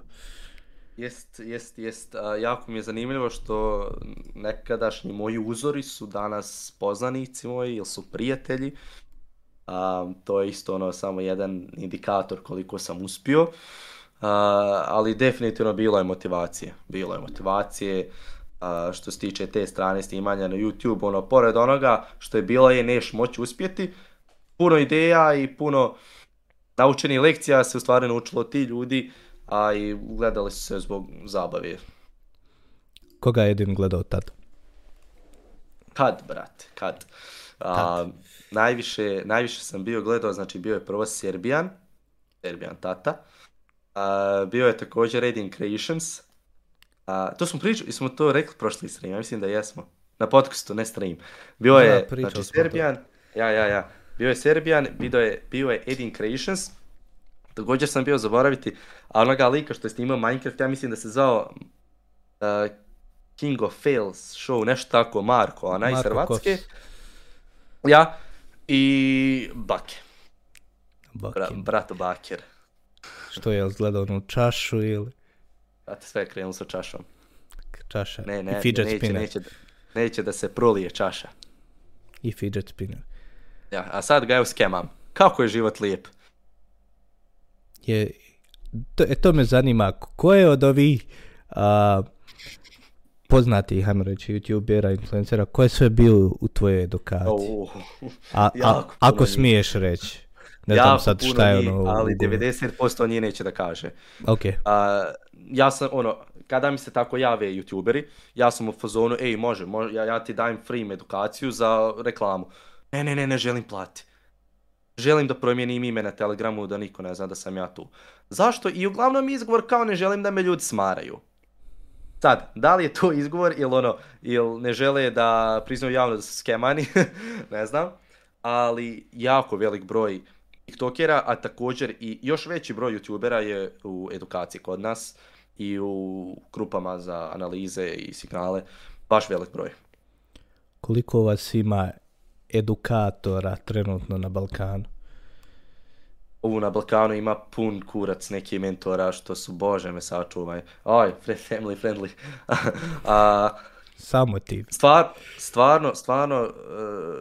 Jest, jest, jest. jako mi je zanimljivo što nekadašnji moji uzori su danas poznanici moji ili su prijatelji. A, to je isto ono samo jedan indikator koliko sam uspio. ali definitivno bilo je motivacije. Bilo je motivacije što se tiče te strane snimanja na YouTube. Ono, pored onoga što je bilo je neš moći uspjeti. Puno ideja i puno naučenih lekcija se u stvari naučilo ti ljudi a i gledali su se zbog zabave. Koga je jedin gledao tad? Kad, brate, kad. A, najviše, najviše sam bio gledao, znači bio je prvo Serbijan, Serbijan tata. A, bio je također Reading Creations. A, to smo pričali, smo to rekli prošli stream, ja mislim da jesmo. Na podcastu, ne stream. Bio je, ja, znači, Serbijan, ja, ja, ja. Bio je Serbijan, bio je, bio je Edin Creations, Također sam bio zaboraviti, a onoga lika što je snimao Minecraft, ja mislim da se zvao uh, King of Fails show, nešto tako, Marko, a iz Hrvatske. Ja i Bake. Bra, brato Baker. Što je gledao na čašu ili? sve je krenulo sa čašom. Čaša ne, ne, i fidget neće, spinner. Neće, neće da se prolije čaša. I fidget spinner. Ja, a sad ga evo skemam. Kako je život lijep? je, to, e, to me zanima, ko je od ovih a, poznatih, ajmo reći, youtubera, influencera, ko je sve bio u tvojoj edukaciji? a, ako smiješ reći. Ne znam sad šta je njih, ono Ali 90% njih neće da kaže. ok ja sam, ono, kada mi se tako jave youtuberi, ja sam u fazonu, ej, može, ja, ja ti dajem free edukaciju za reklamu. Ne, ne, ne, ne želim platiti želim da promijenim ime na Telegramu da niko ne zna da sam ja tu. Zašto? I uglavnom izgovor kao ne želim da me ljudi smaraju. Sad, da li je to izgovor ili ono, ili ne žele da priznaju javno da su skemani, ne znam, ali jako velik broj tiktokera, a također i još veći broj youtubera je u edukaciji kod nas i u grupama za analize i signale, baš velik broj. Koliko vas ima edukatora trenutno na Balkanu? U na Balkanu ima pun kurac neki mentora što su, bože me sačuvaj, oj, family friendly. A, Samo ti. stvarno, stvarno,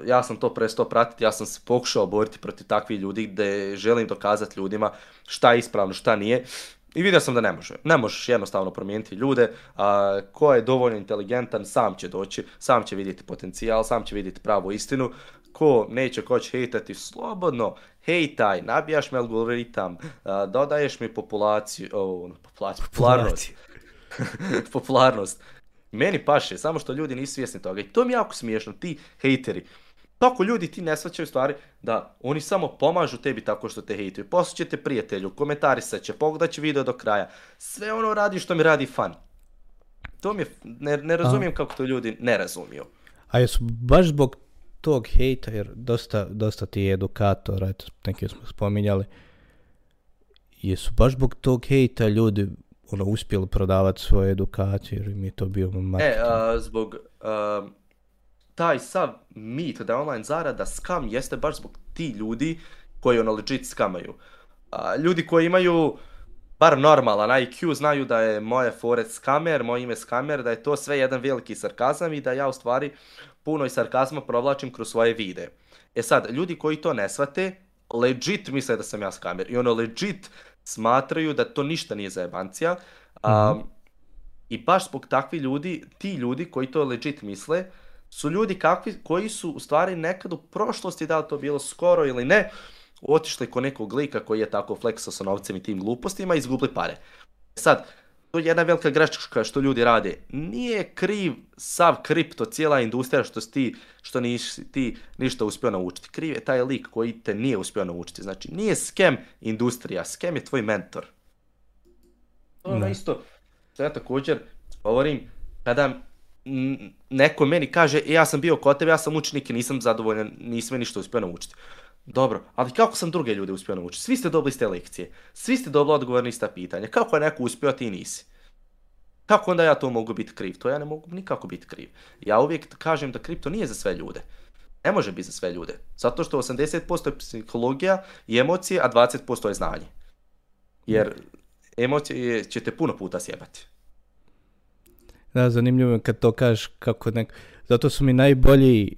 e, ja sam to prestao pratiti, ja sam se pokušao boriti protiv takvih ljudi gde želim dokazati ljudima šta je ispravno, šta nije. I vidio sam da ne može. Ne možeš jednostavno promijeniti ljude. A, ko je dovoljno inteligentan, sam će doći, sam će vidjeti potencijal, sam će vidjeti pravu istinu. Ko neće, ko će hejtati, slobodno hejtaj, nabijaš me algoritam, dodaješ mi populaciju, ono, popularnost. popularnost. Meni paše, samo što ljudi nisu svjesni toga. I to mi je jako smiješno, ti hejteri. Tako ljudi ti ne svaćaju stvari da oni samo pomažu tebi tako što te hejtuju. Poslat te prijatelju, komentarisat će, pogledat će video do kraja. Sve ono radi što mi radi fan. To mi je, ne, razumijem kako to ljudi ne razumiju. A jesu baš zbog tog hejta, jer dosta, ti je edukator, eto, neki smo spominjali, jesu baš zbog tog hejta ljudi ono uspjeli prodavati svoju edukaciju jer mi je to bio e, marketing. E, zbog taj sav mit da je online zarada skam jeste baš zbog ti ljudi koji ono legit skamaju. ljudi koji imaju bar normalan IQ znaju da je moje fore skamer, moje ime skamer, da je to sve jedan veliki sarkazam i da ja u stvari puno i sarkazma provlačim kroz svoje vide. E sad, ljudi koji to ne shvate, legit misle da sam ja skamer i ono legit smatraju da to ništa nije za jebancija mhm. I baš zbog takvi ljudi, ti ljudi koji to legit misle, su ljudi kakvi, koji su u stvari nekad u prošlosti, da li to bilo skoro ili ne, otišli ko nekog lika koji je tako fleksao sa novcem i tim glupostima i izgubili pare. Sad, to je jedna velika greška što ljudi rade. Nije kriv sav kripto, cijela industrija što si ti, što nisi ti ništa uspio naučiti. Kriv je taj lik koji te nije uspio naučiti. Znači, nije skem industrija, skem je tvoj mentor. To ono isto Sada ja također govorim kada neko meni kaže, e, ja sam bio kod tebe, ja sam učenik i nisam zadovoljan, nisam me ništa uspio naučiti. Dobro, ali kako sam druge ljude uspio naučiti? Svi ste dobili ste lekcije, svi ste dobili odgovor na pitanja. Kako je neko uspio, a ti nisi? Kako onda ja to mogu biti kriv? To ja ne mogu nikako biti kriv. Ja uvijek kažem da kripto nije za sve ljude. Ne može biti za sve ljude. Zato što 80% je psihologija i emocije, a 20% je znanje. Jer emocije će te puno puta sjebati. Da, zanimljivo je kad to kažeš kako nek... Zato su mi najbolji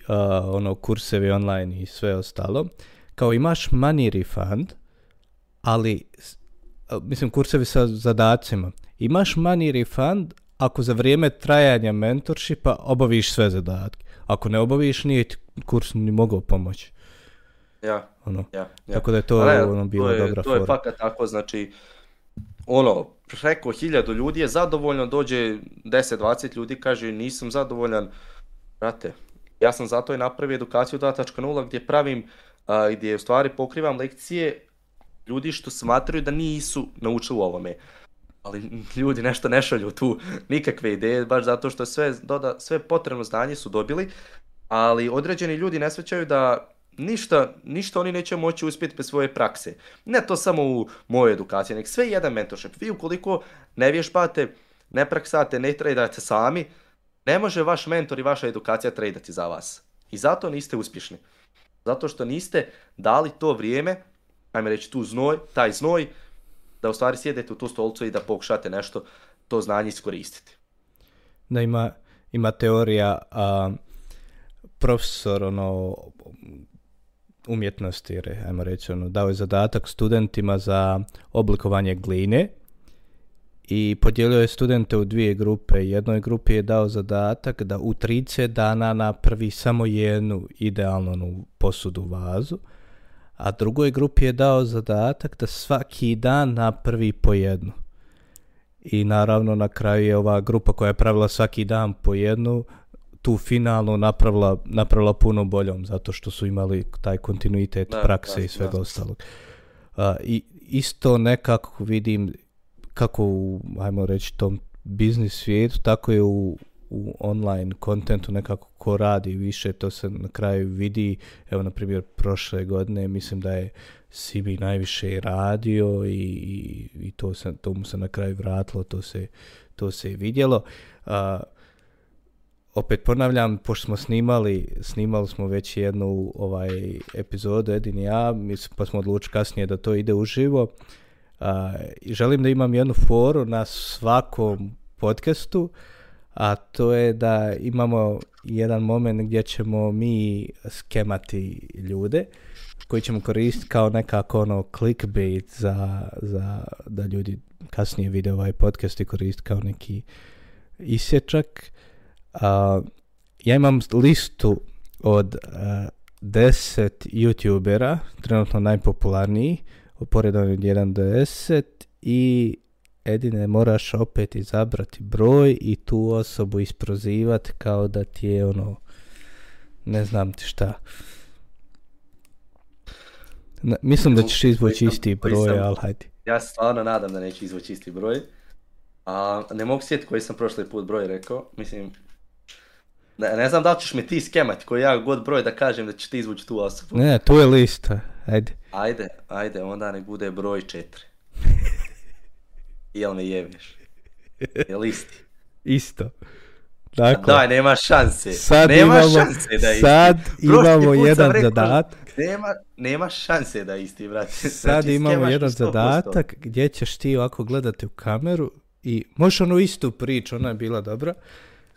ono kursevi online i sve ostalo. Kao imaš money refund, ali, mislim, kursevi sa zadacima. Imaš money refund ako za vrijeme trajanja mentorshipa obaviš sve zadatke. Ako ne obaviš, nije ti kurs ni mogao pomoći. Ja, ono. ja, Tako da je to, ono, bilo to je, to je fakat tako, znači, ono, preko hiljadu ljudi je zadovoljno, dođe 10-20 ljudi kaže nisam zadovoljan. Brate, ja sam zato i napravio edukaciju 2.0 gdje pravim, a, gdje u stvari pokrivam lekcije ljudi što smatraju da nisu naučili u ovome. Ali ljudi nešto ne šalju tu nikakve ideje, baš zato što sve, sve potrebno znanje su dobili, ali određeni ljudi ne svećaju da ništa, ništa oni neće moći uspjeti bez svoje prakse. Ne to samo u mojoj edukaciji, nek sve jedan mentorship. Vi ukoliko ne vježbate, ne praksate, ne tradate sami, ne može vaš mentor i vaša edukacija tradati za vas. I zato niste uspješni. Zato što niste dali to vrijeme, ajme reći tu znoj, taj znoj, da u stvari sjedete u tu stolcu i da pokušate nešto, to znanje iskoristiti. Da ima, ima teorija, a, profesor ono, umjetnosti, ajmo reći, ono, dao je zadatak studentima za oblikovanje gline i podijelio je studente u dvije grupe. Jednoj grupi je dao zadatak da u 30 dana napravi samo jednu idealnu posudu vazu, a drugoj grupi je dao zadatak da svaki dan napravi po jednu. I naravno na kraju je ova grupa koja je pravila svaki dan po jednu tu finalno napravila, puno boljom zato što su imali taj kontinuitet prakse i svega ostalog. I isto nekako vidim kako u, ajmo reći, tom biznis svijetu, tako je u, u online kontentu nekako ko radi više, to se na kraju vidi. Evo, na primjer, prošle godine mislim da je Sibi najviše radio i, i, i to, se, to mu se na kraju vratilo, to se, to se vidjelo opet ponavljam, pošto smo snimali, snimali smo već jednu ovaj epizodu Edin i ja, pa smo odlučili kasnije da to ide uživo. želim da imam jednu foru na svakom podcastu, a to je da imamo jedan moment gdje ćemo mi skemati ljude koji ćemo koristiti kao nekako ono clickbait za, za da ljudi kasnije vide ovaj podcast i koristiti kao neki isječak ja imam listu od uh, e, 10 youtubera, trenutno najpopularniji, uporedan od 1 do 10 i jedine moraš opet izabrati broj i tu osobu isprozivati kao da ti je ono, ne znam ti šta. mislim da ćeš izvući isti broj, ali hajde. Ja stvarno nadam da neće izvući isti broj. A, ne mogu sjetiti koji sam prošli put broj rekao, mislim ne, ne znam da li ćeš me ti skemat koji ja god broj da kažem da će ti izvući tu osobu. Ne, tu je lista. Ajde. Ajde, ajde, onda ne bude broj četiri. Jel me jebeš? Jel isti? Isto. Dakle, Daj, nema šanse. Sad nema imamo, šanse da isti. Sad imamo jedan rekao, zadatak. Nema, nema šanse da isti, brate. Znači, sad imamo jedan zadatak gdje ćeš ti ovako gledati u kameru i možeš onu istu priču, ona je bila dobra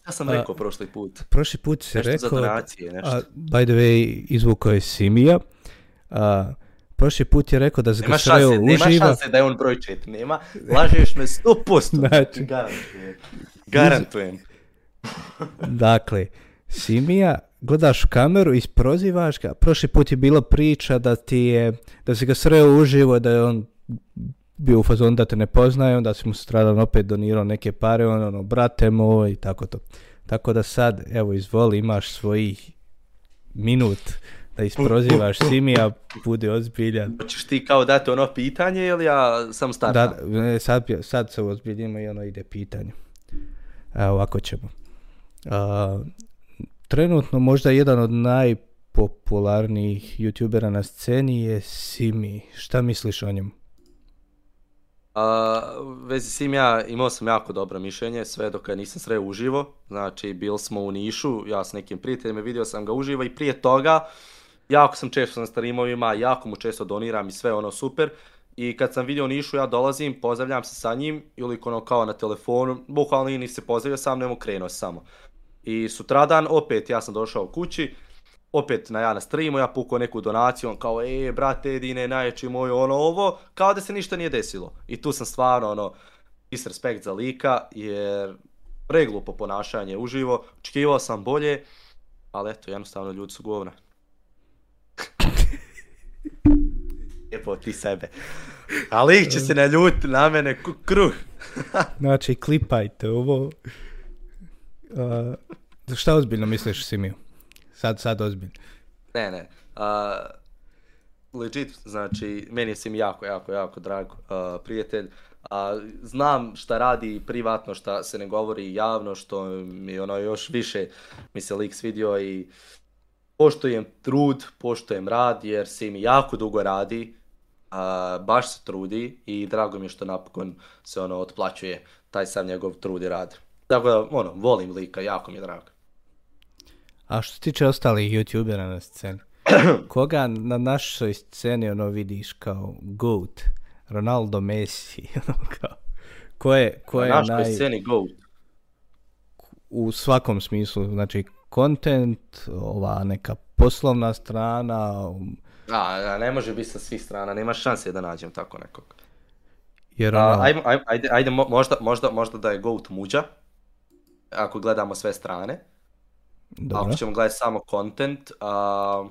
ja sam rekao prošli put. Prošli put si nešto Za donacije, nešto. by the way, izvukao je Simija. A, prošli put je rekao da ga Sreo uživa. Nema šanse da je on broj čet, nema. Lažeš me 100%. znači, garantujem. dakle, Simija, gledaš u kameru i prozivaš ga. Prošli put je bila priča da ti je, da si ga sreo uživo, da je on bio u fazonu da te ne poznaje, onda si mu stradan opet donirao neke pare, on ono, brate moj, i tako to. Tako da sad, evo, izvoli, imaš svojih minut da isprozivaš Simija, bude ozbiljan. Hoćeš ti kao dati ono pitanje ili ja sam startam? Da, sad, sad se ozbiljimo i ono ide pitanje. E, ovako ćemo. trenutno možda jedan od najpopularnijih youtubera na sceni je Simi. Šta misliš o njemu? A, vezi s tim ja imao sam jako dobro mišljenje, sve dok nisam sreo uživo. Znači, bili smo u Nišu, ja s nekim prijateljima, vidio sam ga uživo i prije toga, jako sam često na starimovima, jako mu često doniram i sve ono super. I kad sam vidio u Nišu, ja dolazim, pozdravljam se sa njim, ili ono kao na telefonu, bukvalno ni se pozdravio sam, nemo krenuo samo. I sutradan, opet, ja sam došao kući, opet na ja na streamu, ja pukao neku donaciju, on kao, e, brate, Edine, najjači moj, ono, ovo, kao da se ništa nije desilo. I tu sam stvarno, ono, isrespekt za lika, jer preglupo ponašanje uživo, očekivao sam bolje, ali eto, jednostavno ljudi su govna. Lijepo ti sebe. ali lik će se ljuti na mene, kruh. znači, klipajte ovo. Uh, šta ozbiljno misliš, Simiju? Sad, sad ozbiljno. Ne, ne. Uh, legit, znači, meni je Sim jako, jako, jako drag prijatelj. znam šta radi privatno, šta se ne govori javno, što mi ono još više mi se lik svidio i poštujem trud, poštujem rad, jer se mi jako dugo radi, a, baš se trudi i drago mi je što napokon se ono otplaćuje taj sam njegov trud i rad. Tako da, ono, volim lika, jako mi je drago. A što se tiče ostalih youtubera na sceni, koga na našoj sceni ono vidiš kao GOAT, Ronaldo Messi, ono kao, ko je, ko je na našoj sceni GOAT? U svakom smislu, znači content, ova neka poslovna strana. A, ne može biti sa svih strana, nema šanse da nađem tako nekog. Jer, ono- ajde, ajde, ajde možda, možda, možda da je GOAT muđa, ako gledamo sve strane. Dobro. Ako ćemo gledati samo content. Uh,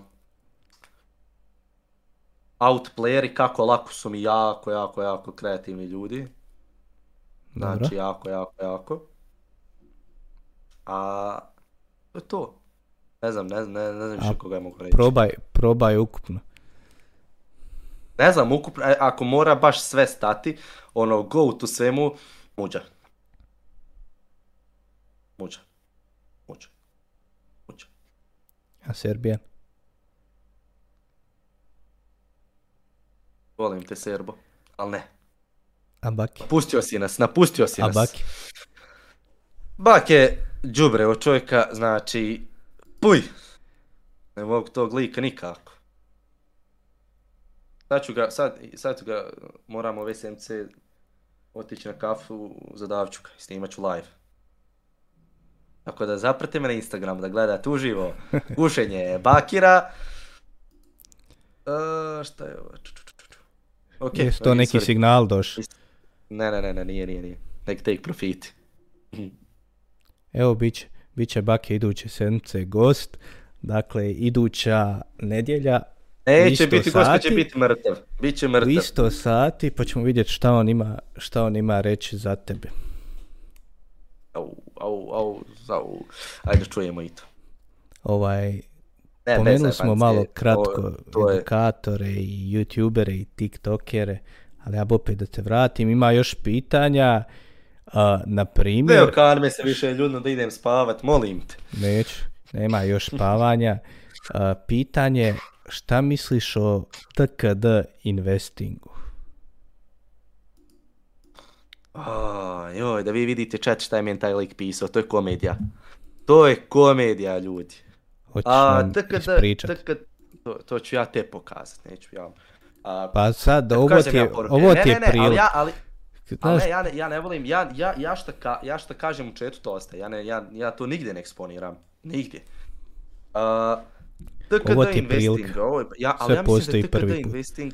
outplayeri kako lako su mi jako, jako, jako kreativni ljudi. Znači, jako, jako, jako. A to je to. Ne znam, ne, ne, ne znam što koga je mogu reći. Probaj, probaj ukupno. Ne znam, ukupno, e, ako mora baš sve stati, ono, go to svemu, muđa. Muđa. A Serbijan? Volim te Serbo, ali ne. A Baki? Napustio si nas, napustio si nas. A Baki? Bak je džubre od čovjeka, znači, puj! Ne mogu tog lika nikako. Sad ću ga, sad, sad ga moramo u SMC otići na kafu, zadavću ga i snimat ću live. Tako da zaprate me na Instagram da gledate uživo gušenje Bakira. E, šta je ovo? to neki signal doš? Ne, ne, ne, ne, nije, nije, nije. Nek take profiti. Evo, bit će, bit će iduće sedmice gost. Dakle, iduća nedjelja. će biti gost, će biti mrtav. Biće mrtav. U isto sati, pa ćemo vidjeti šta on ima, šta on ima reći za tebe au, Ajde čujemo i to. Ovaj, ne, pomenuli smo malo kratko edukatore i youtubere i tiktokere, ali ja opet da te vratim, ima još pitanja, na primjer... Ne se više ljudno da idem spavat, molim te. Neću, nema još spavanja. pitanje, šta misliš o TKD investingu? Oh, joj, da vi vidite chat šta je meni taj lik pisao, to je komedija. To je komedija, ljudi. Hoćeš nam tkada, to, to ću ja te pokazati, neću ja. A, pa sad, ovo ti ovo ti je ne, ne, ne, ali ja, ali, ne, ja, ja ne volim, ja, ja, ja, šta, ja kažem u četu to ostaje, ja, ne, ja, ja to nigdje ne eksponiram, nigdje. Uh, ovo ti je ja, ali sve ja mislim da put.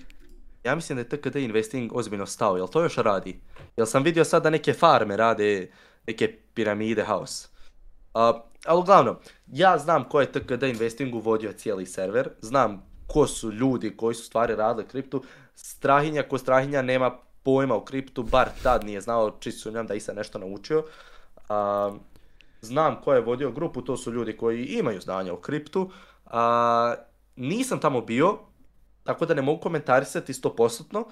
Ja mislim da je TKD Investing ozbiljno stao, jel to još radi? Jel sam vidio sad da neke farme rade neke piramide house. A ali uglavnom, ja znam ko je TKD Investing uvodio cijeli server, znam ko su ljudi koji su stvari radili kriptu, strahinja ko strahinja nema pojma u kriptu, bar tad nije znao, su sumnjam da i sam nešto naučio. znam ko je vodio grupu, to su ljudi koji imaju znanja o kriptu. nisam tamo bio, tako da ne mogu komentarisati 100%,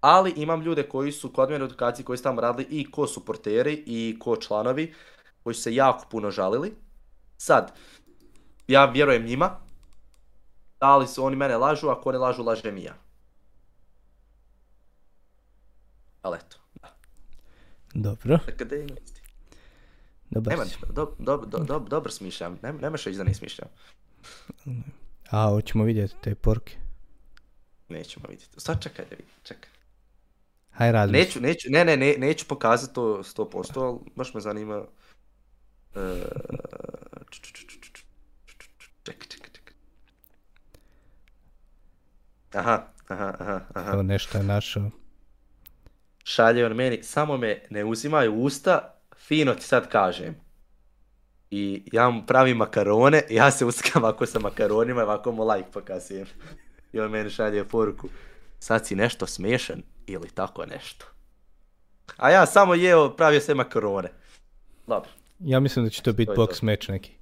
ali imam ljude koji su kod mene u edukaciji koji su tamo radili i ko suporteri i ko članovi koji su se jako puno žalili. Sad, ja vjerujem njima, da li su oni mene lažu, ako ne lažu, lažem i ja. Ali eto. Dobro. Dobar Nema, do, dobro smišljam, nemaš da ne smišljam. A, hoćemo vidjeti te porke nećemo vidjeti. Sad čekaj da vidim, čekaj. Hajde radim. Neću, neću, ne, ne, neću pokazati to sto posto, ali baš me zanima. čekaj, čekaj, čekaj. Aha, aha, aha, aha. Evo nešto je našao. Šalje on meni, samo me ne uzimaju usta, fino ti sad kažem. I ja mu pravim makarone, ja se uskam ako sa makaronima, ovako mu like pokazujem. I on meni šalje poruku, sad si nešto smiješan ili tako nešto. A ja samo jeo, pravio se makarone. Dobro. Ja mislim da će to biti box match neki.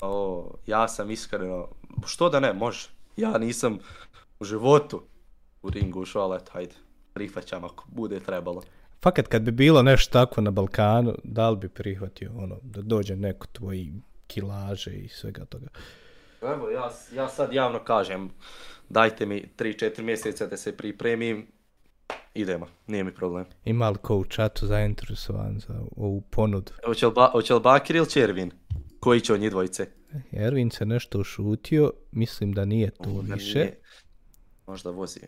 O, ja sam iskreno, što da ne, može. Ja nisam u životu u ringu ušao, ali hajde, prihvaćam ako bude trebalo. Fakat kad bi bilo nešto tako na Balkanu, da li bi prihvatio ono, da dođe neko tvoji kilaže i svega toga? Pa evo, ja, ja sad javno kažem, dajte mi 3-4 mjeseca da se pripremim, idemo, nije mi problem. Ima li ko u čatu zainteresovan za ovu ponudu? Hoće li, Bakir ili Červin? Koji će od dvojice? Eh, Ervin se nešto ušutio, mislim da nije to više. Možda vozi.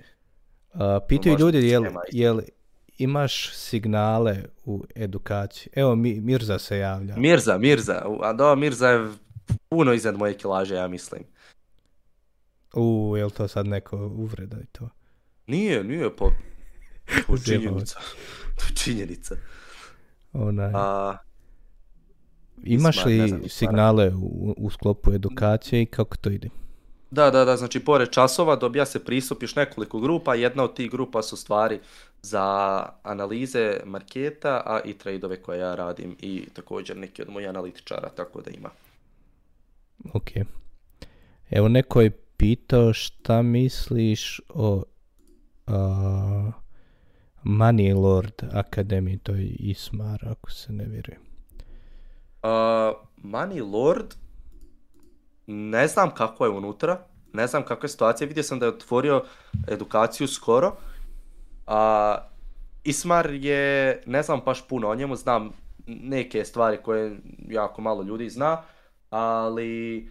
A, pitaju Možda ljudi, jel, jel imaš signale u edukaciji? Evo, Mirza se javlja. Mirza, Mirza. A da, Mirza je puno iznad moje kilaže, ja mislim. U, je li to sad neko uvreda i to? Nije, nije, pa... To je činjenica. činjenica. Imaš li signale u, sklopu edukacije i kako to ide? Da, da, da, znači pored časova dobija se pristup još nekoliko grupa, jedna od tih grupa su stvari za analize marketa, a i tradeove koje ja radim i također neki od mojih analitičara, tako da ima. Ok. Evo neko je pitao šta misliš o uh, Money Lord Academy, to je Ismar ako se ne vjeruje. Uh, Money Lord, ne znam kako je unutra, ne znam kakva je situacija, vidio sam da je otvorio edukaciju skoro. A, Ismar je, ne znam baš puno o njemu, znam neke stvari koje jako malo ljudi zna ali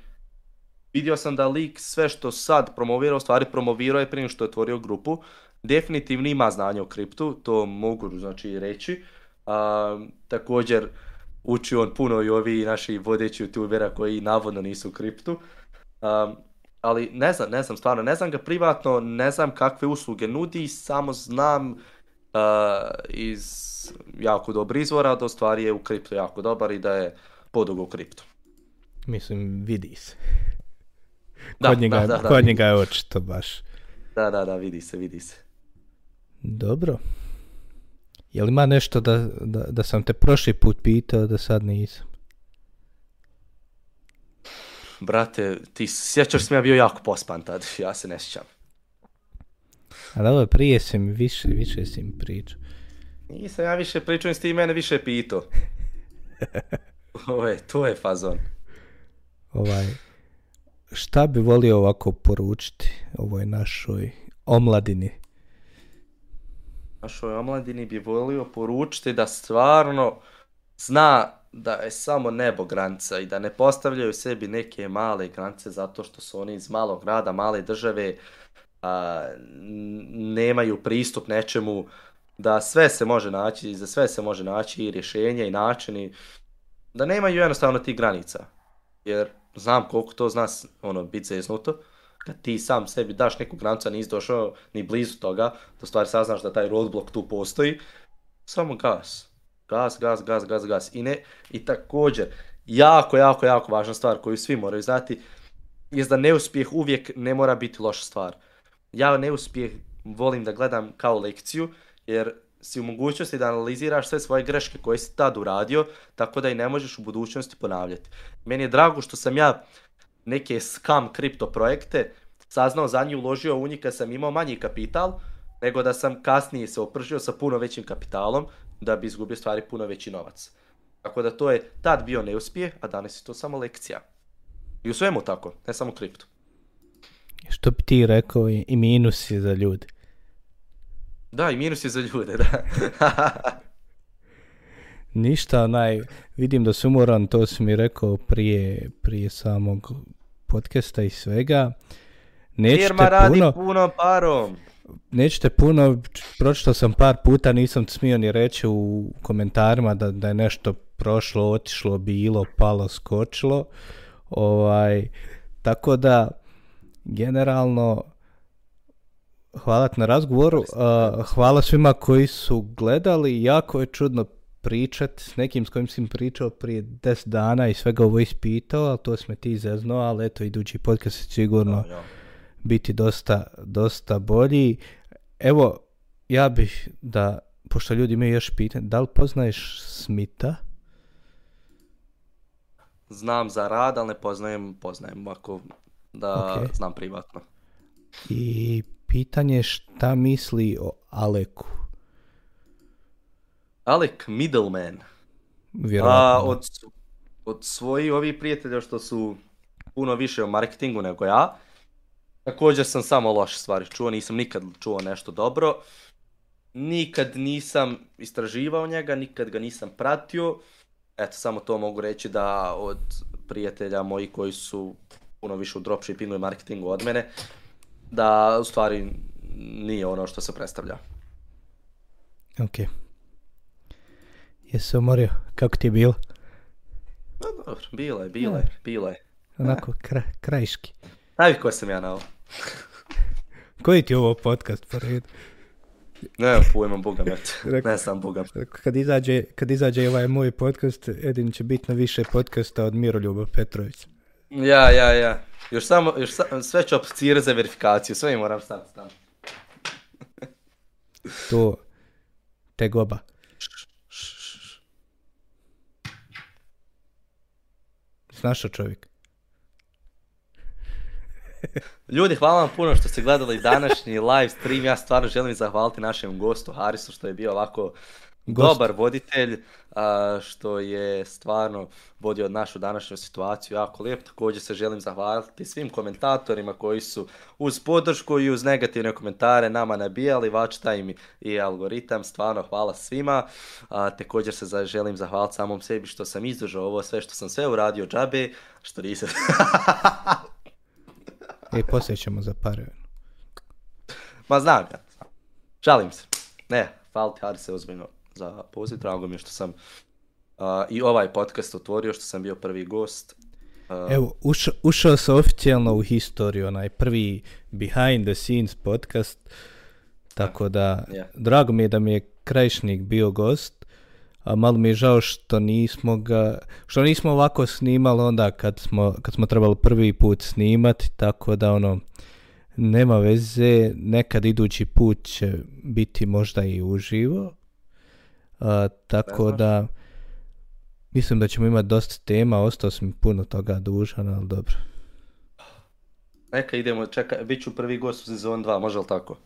vidio sam da lik sve što sad promovira, u stvari promovirao je prije što je otvorio grupu. Definitivno ima znanje o kriptu, to mogu znači reći. također uči on puno i ovi naši vodeći youtubera koji navodno nisu u kriptu. ali ne znam, ne znam stvarno, ne znam ga privatno, ne znam kakve usluge nudi, samo znam iz jako dobrih izvora da stvari je u kriptu jako dobar i da je podugo u kriptu. Mislim, vidi se. Da, kod njega, kod njega je očito baš. Da, da, da, vidi se, vidi se. Dobro. Je li ima nešto da, da, da sam te prošli put pitao da sad nisam? Brate, ti sjećaš sam ja bio jako pospan tad, ja se ne sjećam. Ali ovo prije si više, više si mi pričao. Nisam ja više pričao, nisi ti mene više pitao. Ovo je, to je fazon. Ovaj, šta bi volio ovako poručiti ovoj našoj omladini? Našoj omladini bi volio poručiti da stvarno zna da je samo nebo granica i da ne postavljaju sebi neke male granice zato što su oni iz malog grada, male države, a, nemaju pristup nečemu, da sve se može naći, za sve se može naći i rješenje i načini, da nemaju jednostavno tih granica jer znam koliko to zna ono, biti zeznuto. Kad ti sam sebi daš neku granicu, a nisi došao ni blizu toga, Da stvari saznaš da taj roadblock tu postoji, samo gas. Gas, gaz, gas, gas, gas. I, ne, i također, jako, jako, jako važna stvar koju svi moraju znati, je da neuspjeh uvijek ne mora biti loša stvar. Ja neuspjeh volim da gledam kao lekciju, jer si u mogućnosti da analiziraš sve svoje greške koje si tad uradio, tako da i ne možeš u budućnosti ponavljati. Meni je drago što sam ja neke scam kripto projekte saznao za nju, uložio u njih kad sam imao manji kapital, nego da sam kasnije se opržio sa puno većim kapitalom da bi izgubio stvari puno veći novac. Tako da to je tad bio neuspjeh, a danas je to samo lekcija. I u svemu tako, ne samo kriptu. Što bi ti rekao i minusi za ljudi? Da, i minus je za ljude, da. Ništa, naj, vidim da sam umoran, to sam mi rekao prije, prije samog podcasta i svega. Nećete Firma radi puno, puno parom. Nećete puno, pročitao sam par puta, nisam smio ni reći u komentarima da, da je nešto prošlo, otišlo, bilo, palo, skočilo. Ovaj, tako da, generalno, Hvala na razgovoru. Hvala svima koji su gledali. Jako je čudno pričati s nekim s kojim sam pričao prije 10 dana i svega ovo ispitao, ali to sme ti zeznuo, ali eto, idući podcast će sigurno biti dosta, dosta bolji. Evo, ja bih da, pošto ljudi imaju još pitanje, da li poznaješ Smita? Znam za rad, ali ne poznajem, poznajem, ako da znam privatno. I Pitanje šta misli o Aleku. Alek Middleman. A, od, od svojih ovih prijatelja što su puno više o marketingu nego ja. Također sam samo loše stvari čuo, nisam nikad čuo nešto dobro. Nikad nisam istraživao njega, nikad ga nisam pratio. Eto, samo to mogu reći da od prijatelja moji koji su puno više u dropshippingu i marketingu od mene, da u stvari nije ono što se predstavlja. Ok. Jesi se umorio? Kako ti je bilo? No, dobro, bilo je, bilo je, bilo je. Onako, kra, krajiški. sam ja na ovo. Koji ti je ovo podcast po Ne, pojma Boga met. Ne sam Boga. Kad izađe, kad izađe ovaj moj podcast, Edin će biti na više podcasta od Miroljuba Petrovića. Ja, ja, ja. Još samo, još sa, sve ću opcijirati za verifikaciju, sve im moram staviti tamo. to, te goba. Snašao čovjek. Ljudi, hvala vam puno što ste gledali današnji live stream. Ja stvarno želim zahvaliti našem gostu Harisu što je bio ovako dobar voditelj što je stvarno vodio našu današnju situaciju jako lijep. Također se želim zahvaliti svim komentatorima koji su uz podršku i uz negativne komentare nama nabijali Watch Time i algoritam. Stvarno hvala svima. također se želim zahvaliti samom sebi što sam izdržao ovo sve što sam sve uradio džabe. Što nisam... e, poslije za par. Ma znam Žalim se. Ne, hvala ti, se ozbiljno za poziv. Drago mi je što sam i ovaj podcast otvorio, što sam bio prvi gost. Evo, ušao, se oficijalno u historiju, onaj prvi behind the scenes podcast. Tako da, drago mi je da mi je Krajšnik bio gost, a malo mi je žao što nismo ga, što nismo ovako snimali onda kad smo, kad smo trebali prvi put snimati, tako da ono, nema veze, nekad idući put će biti možda i uživo, tako da mislim da ćemo imati dosta tema, ostao sam puno toga dužan, ali dobro. Neka idemo, čekaj, bit ću prvi gost u sezon 2, može li tako?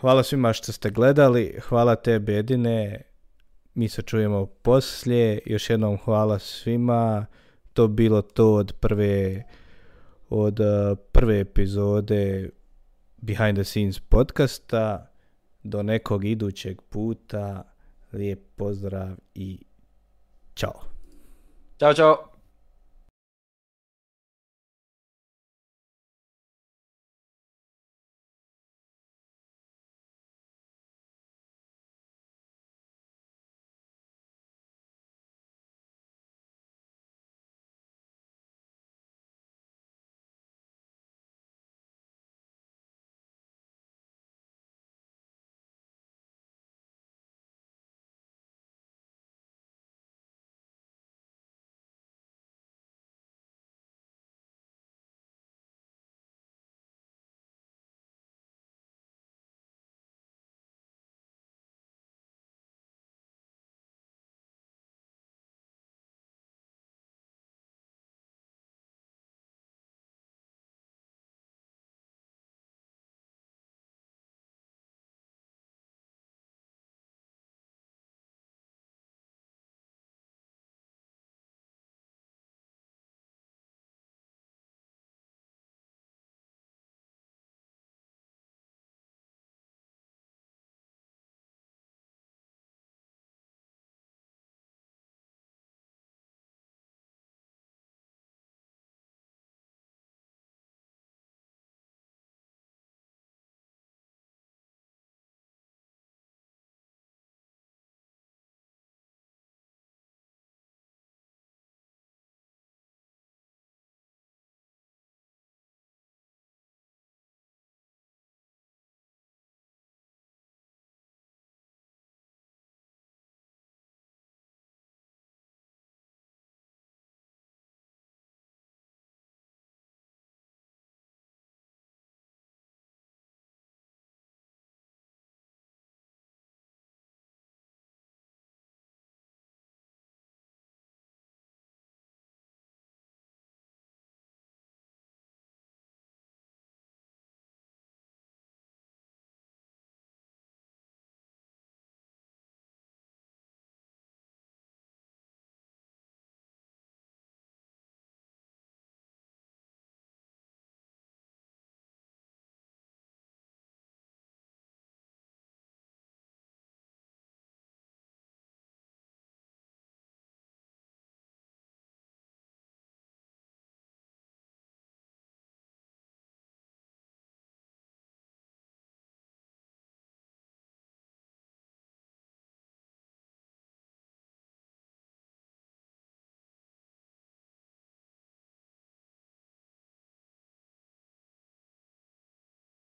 Hvala svima što ste gledali, hvala te bedine, mi se čujemo poslije, još jednom hvala svima, to bilo to od prve, od e, prve epizode Behind the Scenes podcasta, do nekog idućeg puta. Lijep pozdrav i čao. Ćao, čao.